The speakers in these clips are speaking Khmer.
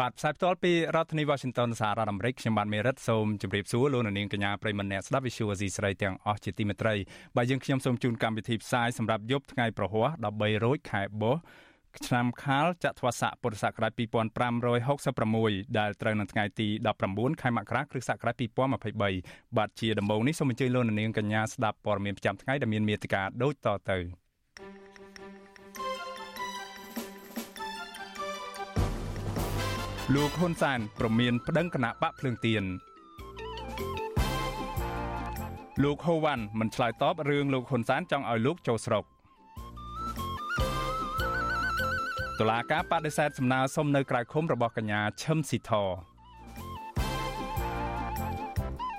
បាទផ្សាយផ្ទាល់ពីរដ្ឋធានី Washington សហរដ្ឋអាមេរិកខ្ញុំបាទមេរិតសូមជម្រាបសួរលោកអ្នកនាងកញ្ញាប្រិមមអ្នកស្ដាប់ Visual Asia ស្រីទាំងអស់ជាទីមេត្រីបាទយើងខ្ញុំសូមជូនកម្មវិធីផ្សាយសម្រាប់យប់ថ្ងៃប្រហ័ស13រោចខែបុស្សឆ្នាំខាលចត្វាស័កពុរសករាជ2566ដែលត្រូវនៅថ្ងៃទី19ខែមករាគ្រិស្តសករាជ2023បាទជាដំបូងនេះសូមអញ្ជើញលោកអ្នកនាងកញ្ញាស្ដាប់ព័ត៌មានប្រចាំថ្ងៃដែលមានមេត្តាដូចតទៅ លោកហ៊ុនសែនប្រមានប្តឹងគណៈបកភ្លើងទៀនលោកហូវ៉ាន់មិនឆ្លើយតបរឿងលោកហ៊ុនសែនចង់ឲ្យលោកចូលស្រុកតុលាការបដិសេធសំណើសុំនៅក្រៅឃុំរបស់កញ្ញាឈឹមស៊ីធ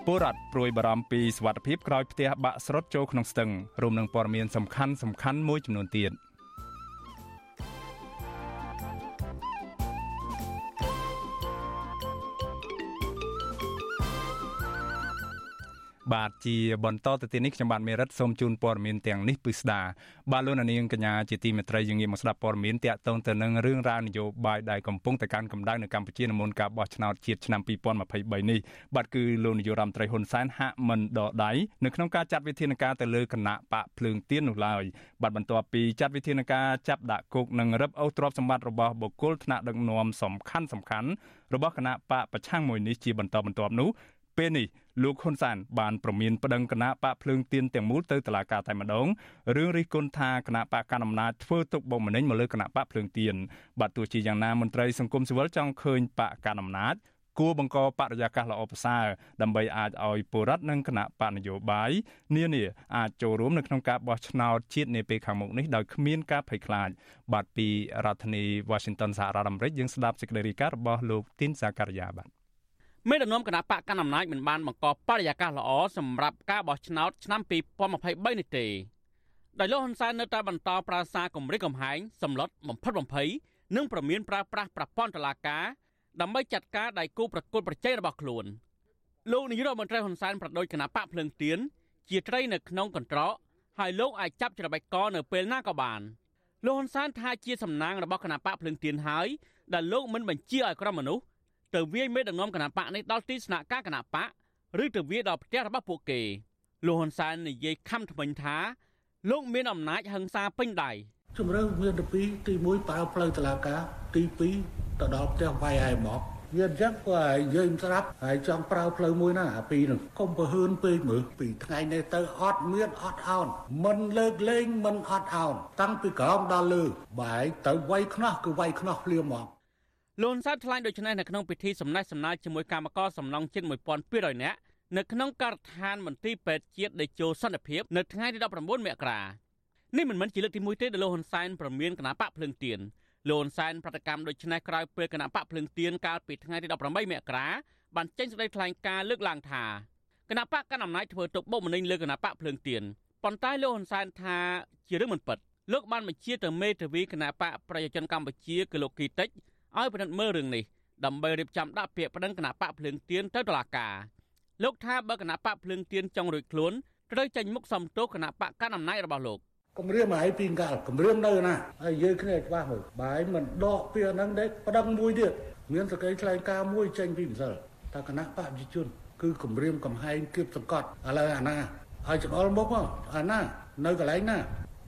ពលរដ្ឋព្រួយបារម្ភពីសវត្ថិភាពក្រោយផ្ទះបាក់ស្រុតចូលក្នុងស្ទឹងរួមនឹងព័ត៌មានសំខាន់សំខាន់មួយចំនួនទៀត។ បាទជាបន្តទៅទីនេះខ្ញុំបាទមេរិតសូមជូនព័ត៌មានទាំងនេះពិស្ដាបាទលោកនាងកញ្ញាជាទីមេត្រីយើងងាកមកស្ដាប់ព័ត៌មានតាក់ទងទៅនឹងរឿងរ៉ាវនយោបាយដែលកំពុងតែកាន់កម្ដៅនៅកម្ពុជានៅមុនការបោះឆ្នោតជាតិឆ្នាំ2023នេះបាទគឺលោកនាយករដ្ឋមន្ត្រីហ៊ុនសែនហាក់មិនដដៃនៅក្នុងការចាត់វិធានការទៅលើគណៈបកភ្លើងទៀននោះឡើយបាទបន្ទាប់ពីចាត់វិធានការចាប់ដាក់គុកនិងរឹបអូសទ្រព្យសម្បត្តិរបស់បុគ្គលថ្នាក់ដឹកនាំសំខាន់សំខាន់របស់គណៈបកប្រឆាំងមួយនេះជាបន្តបន្ទាប់នោះពេលនេះ លោកហ៊ុនសានបានប្រមានប្តឹងគណៈបកភ្លើងទៀនទាំងមូលទៅតុលាការតែម្ដងរឿងរិះគន់ថាគណៈបកកណ្ដាលអំណាចធ្វើទុកបុកម្នេញមកលើគណៈបកភ្លើងទៀនបាទទោះជាយ៉ាងណាមន្ត្រីសង្គមស៊ីវិលចង់ឃើញបកកណ្ដាលអំណាចគួរបង្កបរិយាកាសល្អប្រសើរដើម្បីអាចឲ្យពលរដ្ឋនិងគណៈបកនយោបាយនានាអាចចូលរួមនៅក្នុងការបោះឆ្នោតជាតិនាពេលខាងមុខនេះដោយគ្មានការភ័យខ្លាចបាទពីរដ្ឋធានី Washington សហរដ្ឋអាមេរិកយើងស្ដាប់សេចក្តីរាយការណ៍របស់លោកទីនសាការីយ៉ាបាទ មេដឹកនាំគណៈបកកណ្ដាលអំណាចមិនបានបង្កបរិយាកាសល្អសម្រាប់ការបោះឆ្នោតឆ្នាំ2023នេះទេដោយលោកហ៊ុនសែននៅតែបន្តប្រើសារគម្រិតកំហែងសម្លុតបំផិតបំភ័យនិងប្រមានប្រើប្រាស់ប្រព័ន្ធតុលាការដើម្បីចាត់ការដៃគូប្រកួតប្រជែងរបស់ខ្លួនលោកនាយរដ្ឋមន្ត្រីហ៊ុនសែនប្រដូចគណៈបកភ្លើងទៀនជាត្រីនៅក្នុងកន្ត្រកហើយលោកអាចចាប់ច្របេកកនៅពេលណាក៏បានលោកហ៊ុនសែនថាជាសំណាងរបស់គណៈបកភ្លើងទៀនហើយដែលលោកមិនបញ្ជាឲ្យក្រុមមនុស្ស ទៅវាយមេដឹកនាំគណៈបកនេះដល់ទីស្នាក់ការគណៈបកឬទៅវាយដល់ផ្ទះរបស់ពួកគេលោកហ៊ុនសែននិយាយខំថ្មិញថាលោកមានអំណាចហិង្សាពេញដៃជំរឿមានទី2ទី1ប្រើផ្លូវតឡាការទី2ទៅដល់ផ្ទះវាយឲ្យមកវាអញ្ចឹងក៏ឲ្យយើងស្រាប់ហើយចង់ប្រើផ្លូវមួយណាអាពីរនោះកុំប្រហើនពេកមើលពីថ្ងៃនេះទៅអត់មានអត់អោនមិនលើកលែងមិនអត់អោនតាំងពីក្រោមដល់លើបាយទៅវាយខ្នោះគឺវាយខ្នោះភ្លាមមក លន់សាទថ្លែងដូចនេះនៅក្នុងពិធីសម្ដែងសម្ដាយជាមួយគណៈកម្មការសំឡងជាតិ1200នាក់នៅក្នុងការដ្ឋានមន្ទីរពេទ្យជាតិដេជោសន្តិភាពនៅថ្ងៃទី19មករានេះមិនមែនជាលើកទី1ទេដែលលោកហ៊ុនសែនប្រមានគណៈបកភ្លឹងទៀនលោកហ៊ុនសែនប្រតិកម្មដូចនេះក្រោយពេលគណៈបកភ្លឹងទៀនកាលពីថ្ងៃទី18មករាបានចេញសេចក្តីថ្លែងការណ៍លើកឡើងថាគណៈបកកណ្ដាលអំណាចធ្វើទុកបុកម្នេញលើគណៈបកភ្លឹងទៀនប៉ុន្តែលោកហ៊ុនសែនថាជារឿងមិនពិតលោកបានបញ្ជាទៅមេធាវីគណៈបកប្រជាជនកម្ពុជាគឺលោកគីតិច ឲ្យពិនិត្យមើលរឿងនេះដើម្បីរៀបចំដាក់ពាក្យប្តឹងគណៈបកភ្លើងទៀនទៅតុលាការលោកថាបើគណៈបកភ្លើងទៀនចង់រួចខ្លួនត្រូវចេញមុខសំទោសគណៈបកកណ្ដាលអំណាចរបស់លោកគម្រាមឲ្យពីកាលគម្រាមនៅណាហើយយើងគ្នាច្បាស់មើលបាយមិនដកពីហ្នឹងទេប្តឹងមួយទៀតមានសក្តិថ្លែងការមួយចេញពីម្សិលថាគណៈបកប្រជាជនគឺគម្រាមកំហែងគៀបសង្កត់ឥឡូវអាណាឲ្យចង្អុលមុខអាណានៅកន្លែងណា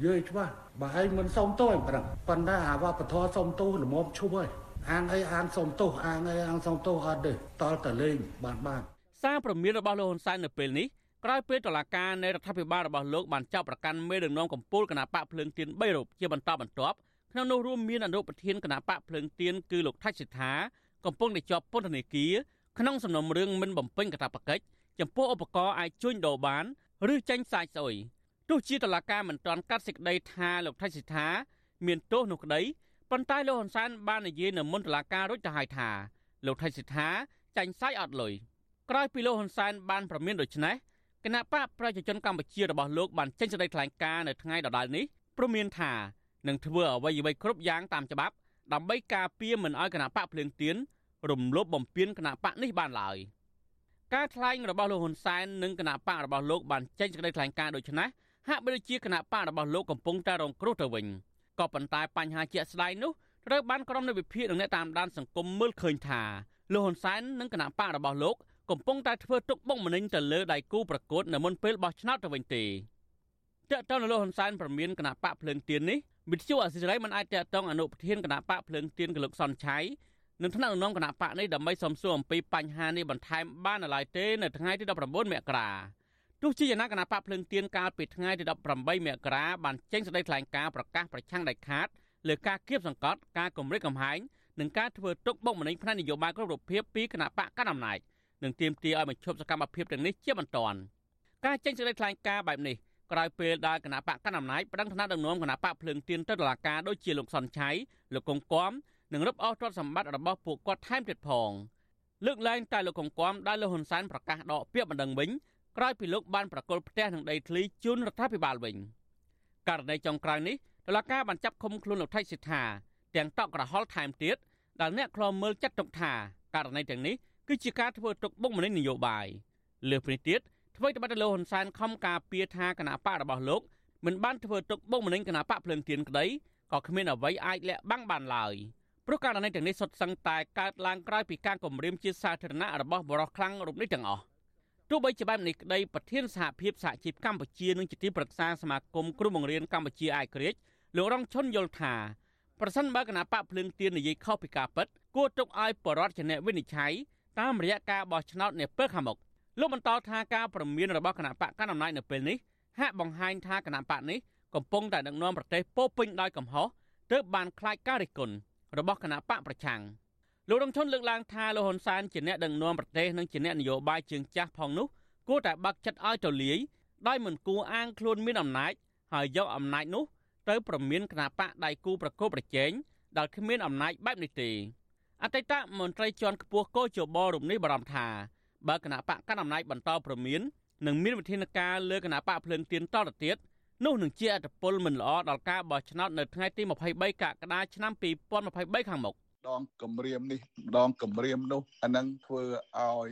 យើច្បាស់បើឯងមិនសុំទោសឯងប្រឹងប៉ុន្តែអាវប្បធម៌សុំទោសល្មមឈប់ហើយ អាងអីអាងសុំទោសអាងអីអាងសុំទោសអត់ទេតល់តែលេងបានបានសារព្រមានរបស់លោកហ៊ុនសែននៅពេលនេះក្រោយពេលតុលាការនៃរដ្ឋាភិបាលរបស់លោកបានចាប់ប្រកាន់មេដឹកនាំកម្ពុជាគណៈបកភ្លើងទៀន3រូបជាបន្តបន្ទាប់ក្នុងនោះរួមមានអនុប្រធានគណៈបកភ្លើងទៀនគឺលោកថាច់សិដ្ឋាកំពុងតែជាប់ពន្ធនាគារក្នុងសំណុំរឿងមិនបំពេញកាតព្វកិច្ចចំពោះឧបករណ៍អាចជួញដូរបានឬចាញ់សាច់ស្អុយទោះជាតុលាការមិនទាន់កាត់សេចក្តីថាលោកថាច់សិដ្ឋាមានទោសនោះក្តី ប៉ុន្តែលោកហ៊ុនសែនបាននិយាយនៅមុនតុលាការរួចទៅហើយថាលោកថៃសិដ្ឋាចាញ់សាច់អត់លុយក្រោយពីលោកហ៊ុនសែនបានប្រមានដូច្នេះគណៈបកប្រជាជនកម្ពុជារបស់លោកបានចេញសេចក្តីថ្លែងការណ៍នៅថ្ងៃដដែលនេះព្រមានថានឹងធ្វើអ្វីអ្វីគ្រប់យ៉ាងតាមច្បាប់ដើម្បីការពារមិនឲ្យគណៈបកភ្លើងទៀនរំលោភបំពានគណៈបកនេះបានឡើយការថ្លែងរបស់លោកហ៊ុនសែននិងគណៈបករបស់លោកបានចេញសេចក្តីថ្លែងការណ៍ដូច្នេះហាក់បីដូចជាគណៈបករបស់លោកកំពុងតែរងគ្រោះទៅវិញ ក៏ប៉ុន្តែបញ្ហាជាក់ស្ដែងនោះត្រូវបានក្រុមនៃវិភាគនិងអ្នកតាមដានសង្គមមើលឃើញថាលោកហ៊ុនសែននិងគណៈបករបស់លោកកំពុងតែធ្វើទុកបុកម្នេញទៅលើដៃគូប្រកួតនៅមុនពេលបោះឆ្នោតទៅវិញទេតើតើលោកហ៊ុនសែនប្រមានគណៈបកភ្លើងទៀននេះវិទ្យុអសិរ័យមិនអាចតតងអនុប្រធានគណៈបកភ្លើងទៀនកលោកសុនឆៃនឹងថ្នាក់ដឹកនាំគណៈបកនេះដើម្បីសំសួរអំពីបញ្ហានេះបន្ថែមបាននៅឡើយទេនៅថ្ងៃទី19មករា ទោះជាយ៉ាងណាគណៈបកភ្លើងទៀនកាលពីថ្ងៃទី18មករាបានចេញសេចក្តីថ្លែងការណ៍ប្រកាសប្រឆាំងដាច់ខាតលើការគៀបសង្កត់ការគម្រិតកំហែងនិងការធ្វើទុកបុកម្នេញផ្នែកនយោបាយគ្រប់រូបភាពពីគណៈបកកណ្ដាលអំណាចនិងទាមទារឲ្យបញ្ឈប់សកម្មភាពទាំងនេះជាបន្ទាន់ការចេញសេចក្តីថ្លែងការណ៍បែបនេះក្រោយពេលដែលគណៈបកកណ្ដាលអំណាចប្តឹងថ្នាក់ដឹកនាំគណៈបកភ្លើងទៀនទៅតុលាការដូចជាលោកសុនឆៃលោកកុងគំនិងរឹបអូសទ្រព្យសម្បត្តិរបស់ពួកគាត់ថែមទៀតផងលើកឡើងតែលោកកុងគំដែលលោកហ៊ុនសែនប្រកាសដកពាក្យបណ្ដឹងវិញ ក្រោយពីលោកបានប្រកល់ផ្ទះនឹងដីធ្លីជូនរដ្ឋាភិបាលវិញករណីចុងក្រោយនេះតុលាការបានចាប់ឃុំខ្លួនលោកថៃសិដ្ឋាទាំងតក់ក្រហល់ថែមទៀតដែលអ្នកខ្លោមើលចាត់ទុកថាករណីទាំងនេះគឺជាការធ្វើទុកបុកម្នេញនយោបាយលើពីនេះទៀតអ្វីត្បិតតែលោកហ៊ុនសែនខំការពារថាគណៈបករបស់លោកមិនបានធ្វើទុកបុកម្នេញគណៈបកភ្លើងទៀនក្តីក៏គ្មានអ្វីអាចលាក់បាំងបានឡើយព្រោះករណីទាំងនេះសុទ្ធសឹងតែកើតឡើងក្រោយពីការគម្រាមជាសាធារណៈរបស់បរិសខ្លាំងរូបនេះទាំងអស់ ទោះបីជាបែបនេះក្តីប្រធានសហភាពសហជីពកម្ពុជានិងជាទីប្រឹក្សាសមាគមគ្រូបង្រៀនកម្ពុជាអាយក្រិចលោករងឈុនយល់ថាប្រសិនបើគណៈបកភ្លើងទៀននិយាយខុសពីការពិតគួរទុកឲ្យបរដ្ឋជាអ្នកវិនិច្ឆ័យតាមរយៈការបោះឆ្នោតនាពេលខាងមុខលោកបន្តថាការប្រមានរបស់គណៈបកកណ្ដាលអំណាចនៅពេលនេះហាក់បង្ហាញថាគណៈបកនេះកំពុងតែដឹកនាំប្រទេសពោពេញដោយកំហុសទើបបានខ្លាចការរិះគន់របស់គណៈបកប្រឆាំង លោករងឈុនលើកឡើងថាលោកហ៊ុនសែនជាអ្នកដឹកនាំប្រទេសនិងជាអ្នកនយោបាយជើងចាស់ផងនោះគួរតែបាក់ចិត្តឲ្យទូលាយដោយមិនគួរអាងខ្លួនមានអំណាចហើយយកអំណាចនោះទៅប្រមានគណៈបកដៃគូប្រកបប្រជែងដែលគ្មានអំណាចបែបនេះទេអតីតមន្ត្រីជាន់ខ្ពស់កោជបរូបនេះបារម្ភថាបើគណៈបកកណ្ដាលអំណាចបន្តប្រមាននឹងមានវិធានការលើគណៈបកភ្លើងទៀនតទៅទៀតនោះនឹងជាអត្តពលមិនល្អដល់ការបោះឆ្នោតនៅថ្ងៃទី23កក្កដាឆ្នាំ2023ខាងមុខ ដងគម្រាមនេះម្ដងគម្រាមនោះអានឹងធ្វើឲ្យ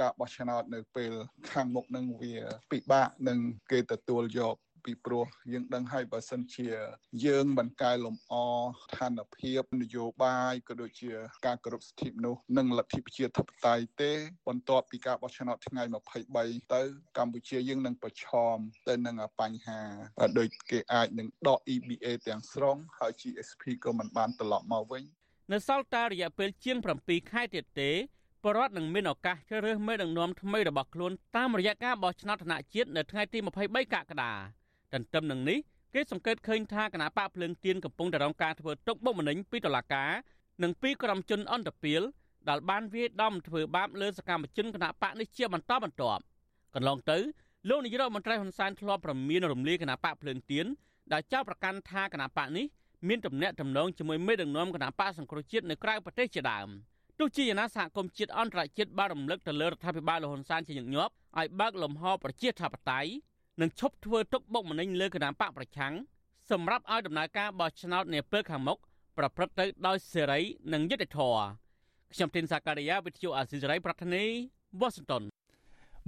ការបោះឆ្នោតនៅពេលខាងមុខនឹងវាពិបាកនឹងគេទទួលយកពីព្រោះយើងដឹងហើយបើសិនជា យើងមិនកែលម្អឋានភាពនយោបាយក៏ដូចជាការគោរពសិទ្ធិមនុស្សនិងលទ្ធិប្រជាធិបតេយ្យទេ បន្ទាប់ពីការបោះឆ្នោតថ្ងៃ23ទៅ កម្ពុជាយើងនឹងប្រឈមទៅនឹងបញ្ហាដូចគេអាចនឹងដក EBA ទាំងស្រុងហើយ GSP ក៏មិនបានត្រឡប់មកវិញ នៅសល់តែរយៈពេលជាង7ខែទៀតទេបរដ្ឋនឹងមានឱកាសជ្រើសរើសមេដឹកនាំថ្មីរបស់ខ្លួនតាមរយៈការបោះឆ្នោតថ្នាក់ជាតិនៅថ្ងៃទី23កក្កដាទន្ទឹមនឹងនេះគេសង្កេតឃើញថាគណៈបកភ្លើងទៀនកំពុងតែរងការធ្វើទុកបុកម្នេញពីតុលាការនិងពីក្រុមជនអន្តពាលដែលបានវាយដំធ្វើបាបលើសកម្មជនគណៈបកនេះជាបន្តបន្ទាប់កន្លងទៅលោកនាយរដ្ឋមន្ត្រីហ៊ុនសែនធ្លាប់ប្រមានរំលាយគណៈបកភ្លើងទៀនដែលចោទប្រកាន់ថាគណៈបកនេះ មានទំនាក់ទំនងជាមួយមេដឹកនាំគណៈបកសង្គ្រោះជាតិនៅក្រៅប្រទេសជាដើមទោះជាយ៉ាងណាសហគមន៍ជាតិអន្តរជាតិបានរំលឹកទៅលើរដ្ឋាភិបាលលហ៊ុនសែនជាញឹកញាប់ឲ្យបើកលំហប្រជាធិបតេយ្យនិងឈប់ធ្វើទុកបុកម្នេញលើគណៈបកប្រឆាំងសម្រាប់ឲ្យដំណើរការបោះឆ្នោតនាពេលខាងមុខប្រព្រឹត្តទៅដោយសេរីនិងយុត្តិធម៌ខ្ញុំទីនសាការីយ៉ាវិទ្យុអាស៊ីសេរីប្រធានីវ៉ាស៊ីនតោន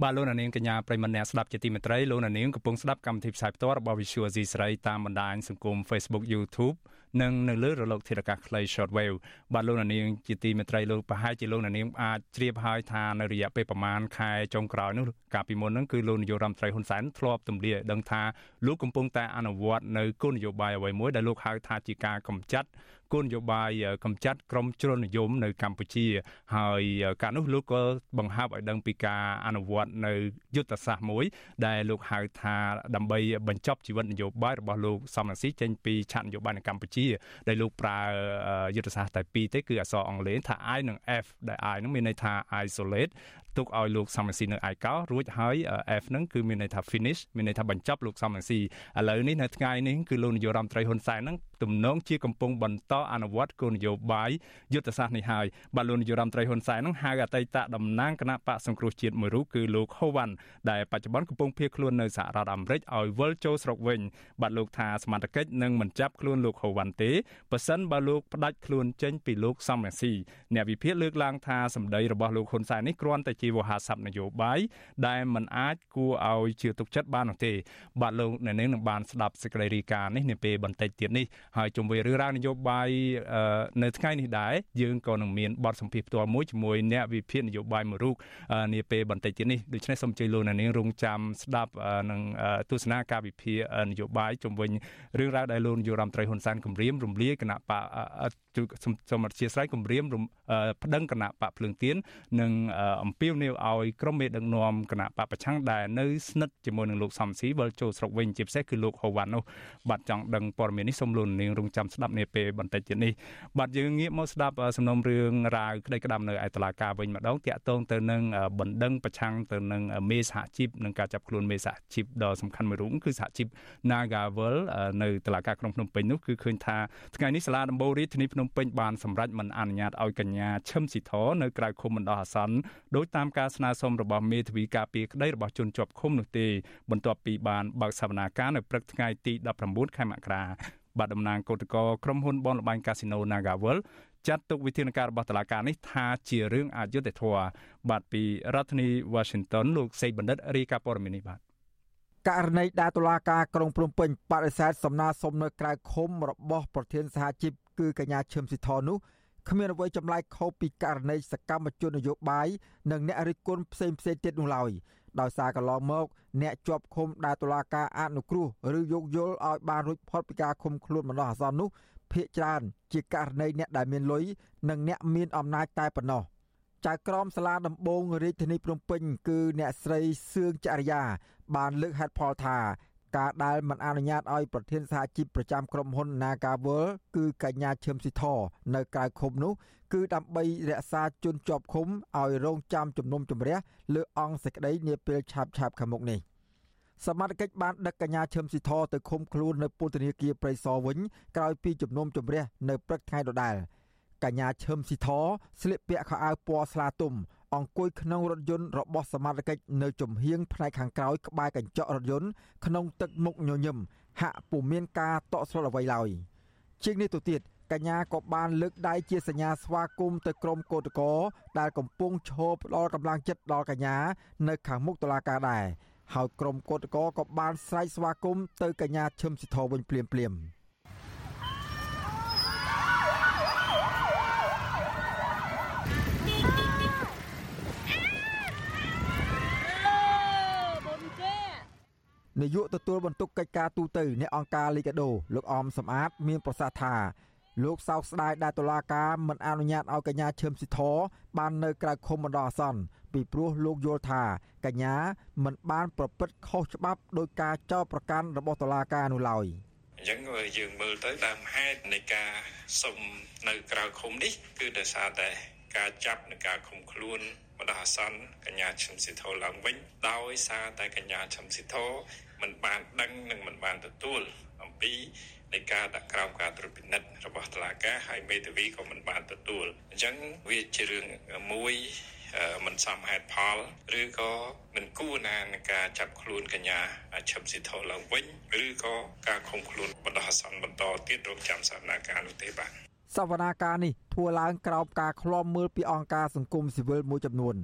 បាទលោកនាងកញ្ញាប្រិមម្នាក់ស្ដាប់ជាទីមេត្រីលោកនាងកំពុងស្ដាប់កម្មវិធីផ្សាយផ្ទាល់របស់ Visual Asia ស្រីតាមបណ្ដាញសង្គម Facebook YouTube និងនៅលើរលកធាតុអាកាសខ្លី Shortwave បាទលោកនាងជាទីមេត្រីលោកប្រហែលជាលោកនាងអាចជ្រាបហើយថានៅរយៈពេលប្រមាណខែចុងក្រោយនោះកាលពីមុនហ្នឹងគឺលោកនាយករដ្ឋមន្ត្រីហ៊ុនសែនធ្លាប់ទម្លាយដឹងថាលោកកំពុងតែអនុវត្តនៅគោលនយោបាយអ្វីមួយដែលលោកហៅថាជាការកម្ចាត់គោលនយោបាយកម្ចាត់ក្រមជ្រុលនិយមនៅកម្ពុជា ហើយការនោះលោកក៏បង្ហើបឲ្យដឹងពីការអនុវត្តនៅយុទ្ធសាស្ត្រមួយ ដែលលោកហៅថាដើម្បីបញ្ចប់ជីវិតនយោបាយរបស់លោកសំរងស៊ីចេញពីឆាកនយោបាយនៅកម្ពុជា ដែលលោកប្រើយុទ្ធសាស្ត្រតែពីរទេគឺអក្សរអង់គ្លេសថា I និង F ដែល I នោះមានន័យថា isolate ទុកឲ្យលោកសំរងស៊ីនៅឯកោរួចហើយ F ហ្នឹងគឺមានន័យថា finish មានន័យថាបញ្ចប់លោកសំរងស៊ីឥឡូវនេះនៅថ្ងៃនេះគឺលោកនាយករដ្ឋមន្ត្រីហ៊ុនសែនហ្នឹងទំនងជាកំពុងបន្តអនុវត្តគោលនយោបាយយុទ្ធសាស្ត្រនេះហើយបាទលោកនាយករដ្ឋមន្ត្រីហ៊ុនសែនហ្នឹងហៅអតីតតំណាងគណៈបកសង្គ្រោះជាតិមួយរូបគឺលោកហូវ៉ាន់ដែលបច្ចុប្បន្នកំពុងភៀសខ្លួននៅសហរដ្ឋអាមេរិកឲ្យវិលចូលស្រុកវិញបាទលោកថាសមត្ថកិច្ចនឹងមិនចាប់ខ្លួនលោកហូវ៉ាន់ទេប៉ះសិនបើលោកផ្ដាច់ខ្លួនចេញពីលោកសំរងស៊ីអ្នកវិភាគលើកឡើងថាសម្ដីរបស់លោកហ៊ុនសែននេះគ្រាន់តែជាវោហារស័ព្ទនយោបាយដែលមិនអាចគួរឲ្យជឿទុកចិត្តបាននោះទេ បាទលោកអ្នកនាងនឹងបានស្ដាប់សេចក្តីរាយការណ៍នេះនាពេលបន្តិចទៀតនេះហើយជុំវិញរឿងរ៉ាវនយោបាយនៅថ្ងៃនេះដែរយើងក៏នឹងមានបទសម្ភាសន៍ផ្ទាល់មួយជាមួយអ្នកវិភាគនយោបាយមួយរូបនាពេលបន្តិចទៀតនេះដូច្នេះសូមអញ្ជើញលោកអ្នកនាងរងចាំស្ដាប់នឹងទស្សនាការវិភាគនយោបាយជុំវិញរឿងរ៉ាវដែលលោកនាយករដ្ឋមន្ត្រីហ៊ុនសែនគម្រាមរំលាយគណៈបក សូមអធិស្ឋានគម្រាមប្តឹងគណៈបកភ្លើងទៀននិងអំពាវនាវឲ្យក្រុមមេដឹកនាំគណៈបកប្រឆាំងដែលនៅស្និទ្ធជាមួយនឹងលោកសំស៊ីវិលចូលស្រុកវិញជាពិសេសគឺលោកហូវ៉ាន់នោះបាទចង់ដឹងព័ត៌មាននេះសូមលោកនាងរងចាំស្ដាប់នាពេលបន្តិចទៀតនេះបាទយើងងាកមកស្ដាប់សំណុំរឿងរ៉ាវក្តីក្តាំនៅឯតុលាការវិញម្ដងតាក់ទងទៅនឹងបណ្ដឹងប្រឆាំងទៅនឹងមេសហជីពនិងការចាប់ខ្លួនមេសហជីពដ៏សំខាន់មួយរូបគឺសហជីព Nagavel នៅតុលាការក្រុងភ្នំពេញនោះគឺឃើញថាថ្ងៃនេះសាលាដំបូងរាជធានីភ្នំពេញបានសម្រេចមិនអនុញ្ញាតឲ្យកញ្ញាឈឹមស៊ីធនៅក្រៅឃុំបណ្ដោះអាសន្នដោយតាមការស្នើសុំរបស់មេធាវីការពារក្តីរបស់ជនជាប់ឃុំនោះទេបន្ទាប់ពីបានបើកសវនាការនៅព្រឹកថ្ងៃទី19ខែមករាបាទតំណាងគឧតកោក្រុមហ៊ុនបនលបែងកាស៊ីណូ Nagavel ចាត់ទុកវិធានការរបស់តុលាការនេះថាជារឿងអយុត្តិធម៌បាទពីរដ្ឋធានី Washington លោកសេកបណ្ឌិតរាយការណ៍ព័ត៌មាននេះបាទករណីដែលតុលាការក្រុងភ្នំពេញបដិសេធសំណើសុំនៅក្រៅឃុំរបស់ប្រធានសហជីព គឺកញ្ញាឈឹមស៊ីធនោះគ្មានអ្វីចម្លែកខុសពីករណីសកម្មជននយោបាយនិងអ្នករិះគន់ផ្សេងផ្សេងទៀតនោះឡើយដោយសារកន្លងមកអ្នកជាប់ឃុំដែលតុលាការអនុគ្រោះឬយោគយល់ឲ្យបានរួចផុតពីការឃុំខ្លួនបណ្ដោះអាសន្ននោះភាកច្រើនជាករណីអ្នកដែលមានលុយនិងអ្នកមានអំណាចតែប៉ុណ្ណោះចៅក្រមសាលាដំបងរាជធានីភ្នំពេញគឺអ្នកស្រីសឿងចរិយាបានលើកហេតុផលថា ការដែលមិនអនុញ្ញាតឲ្យប្រធានសហជីពប្រចាំក្រុមហ៊ុន Nagawal គឺកញ្ញាឈឹមស៊ីធនៅក្រៅឃុំនោះគឺដើម្បីរក្សាជនជាប់ឃុំឲ្យរងចាំជំនុំជម្រះលើអង្គសេចក្តីនាពេលឆាប់ឆាប់ខាងមុខនេះសមត្ថកិច្ចបានដឹកកញ្ញាឈឹមស៊ីធទៅឃុំខ្លួននៅពន្ធនាគារព្រៃសរវិញក្រោយពីជំនុំជម្រះនៅព្រឹកថ្ងៃដដែលកញ្ញាឈឹមស៊ីធស្លៀកពាក់ខោអាវពណ៌ស្លាទុំ អង្គុយក្នុងរថយន្តរបស់សមាជិកនៅចំហៀងផ្នែកខាងក្រោយក្បែរកញ្ចក់រថយន្តក្នុងទឹកមុខញញឹមហាក់ពុំមានការតក់ស្លុតអ្វីឡើយជាងនេះទៅទៀតកញ្ញាក៏បានលើកដៃជាសញ្ញាស្វាគមន៍ទៅក្រុមកោតកោដែលកំពុងឈរផ្ដល់កម្លាំងចិត្តដល់កញ្ញានៅខាងមុខតុលាការដែរហើយក្រុមកោតកោក៏បានស្រែកស្វាគមន៍ទៅកញ្ញាឈឹមសិទ្ធវិញភ្លាមភ្លាមៗ នាយកទទួលបន្ទុកកិច្ចការទូតនៃអង្គការលីកាដូលោកអមសំអាត មានប្រសាសន៍ថាលោកសោកស្ដាយដែលតុលាការមិនអនុញ្ញាតឲ្យកញ្ញាឈឹមស៊ីធបាននៅក្រៅឃុំបណ្ដោះអាសន្នពីព្រោះលោកយល់ថាកញ្ញាមិនបានប្រព្រឹត្តខុសច្បាប់ដោយការចោទប្រកាន់របស់តុលាការនោះឡើយអញ្ចឹងយើងមើលទៅដើមហេតុនៃការសុំនៅក្រៅឃុំនេះ គឺដោយសារតែការចាប់និងការឃុំខ្លួន បណ្ដោះអាសន្នកញ្ញាឈឹមស៊ីធឡើងវិញដោយសារតែកញ្ញាឈឹមស៊ីធមិនបានដឹងនិងមិនបានទទួលអំពីនៃការដាក់ក្រោមការត្រួតពិនិត្យរបស់តុលាការហើយមេធាវីក៏មិនបានទទួលអញ្ចឹងវាជារឿងមួយមិនសមហេតុផលឬក៏មិនគួរណានឹងការចាប់ខ្លួនកញ្ញាឈឹមស៊ីធឡើងវិញឬក៏ការឃុំខ្លួនបណ្ដោះអាសន្នបន្តទៀតរងចាំសវនាការនោះទេបាទ សវនាការនេះធ្វើឡើងក្រោមការឃ្លាំមើលពីអង្គការសង្គមស៊ីវិលមួយចំនួន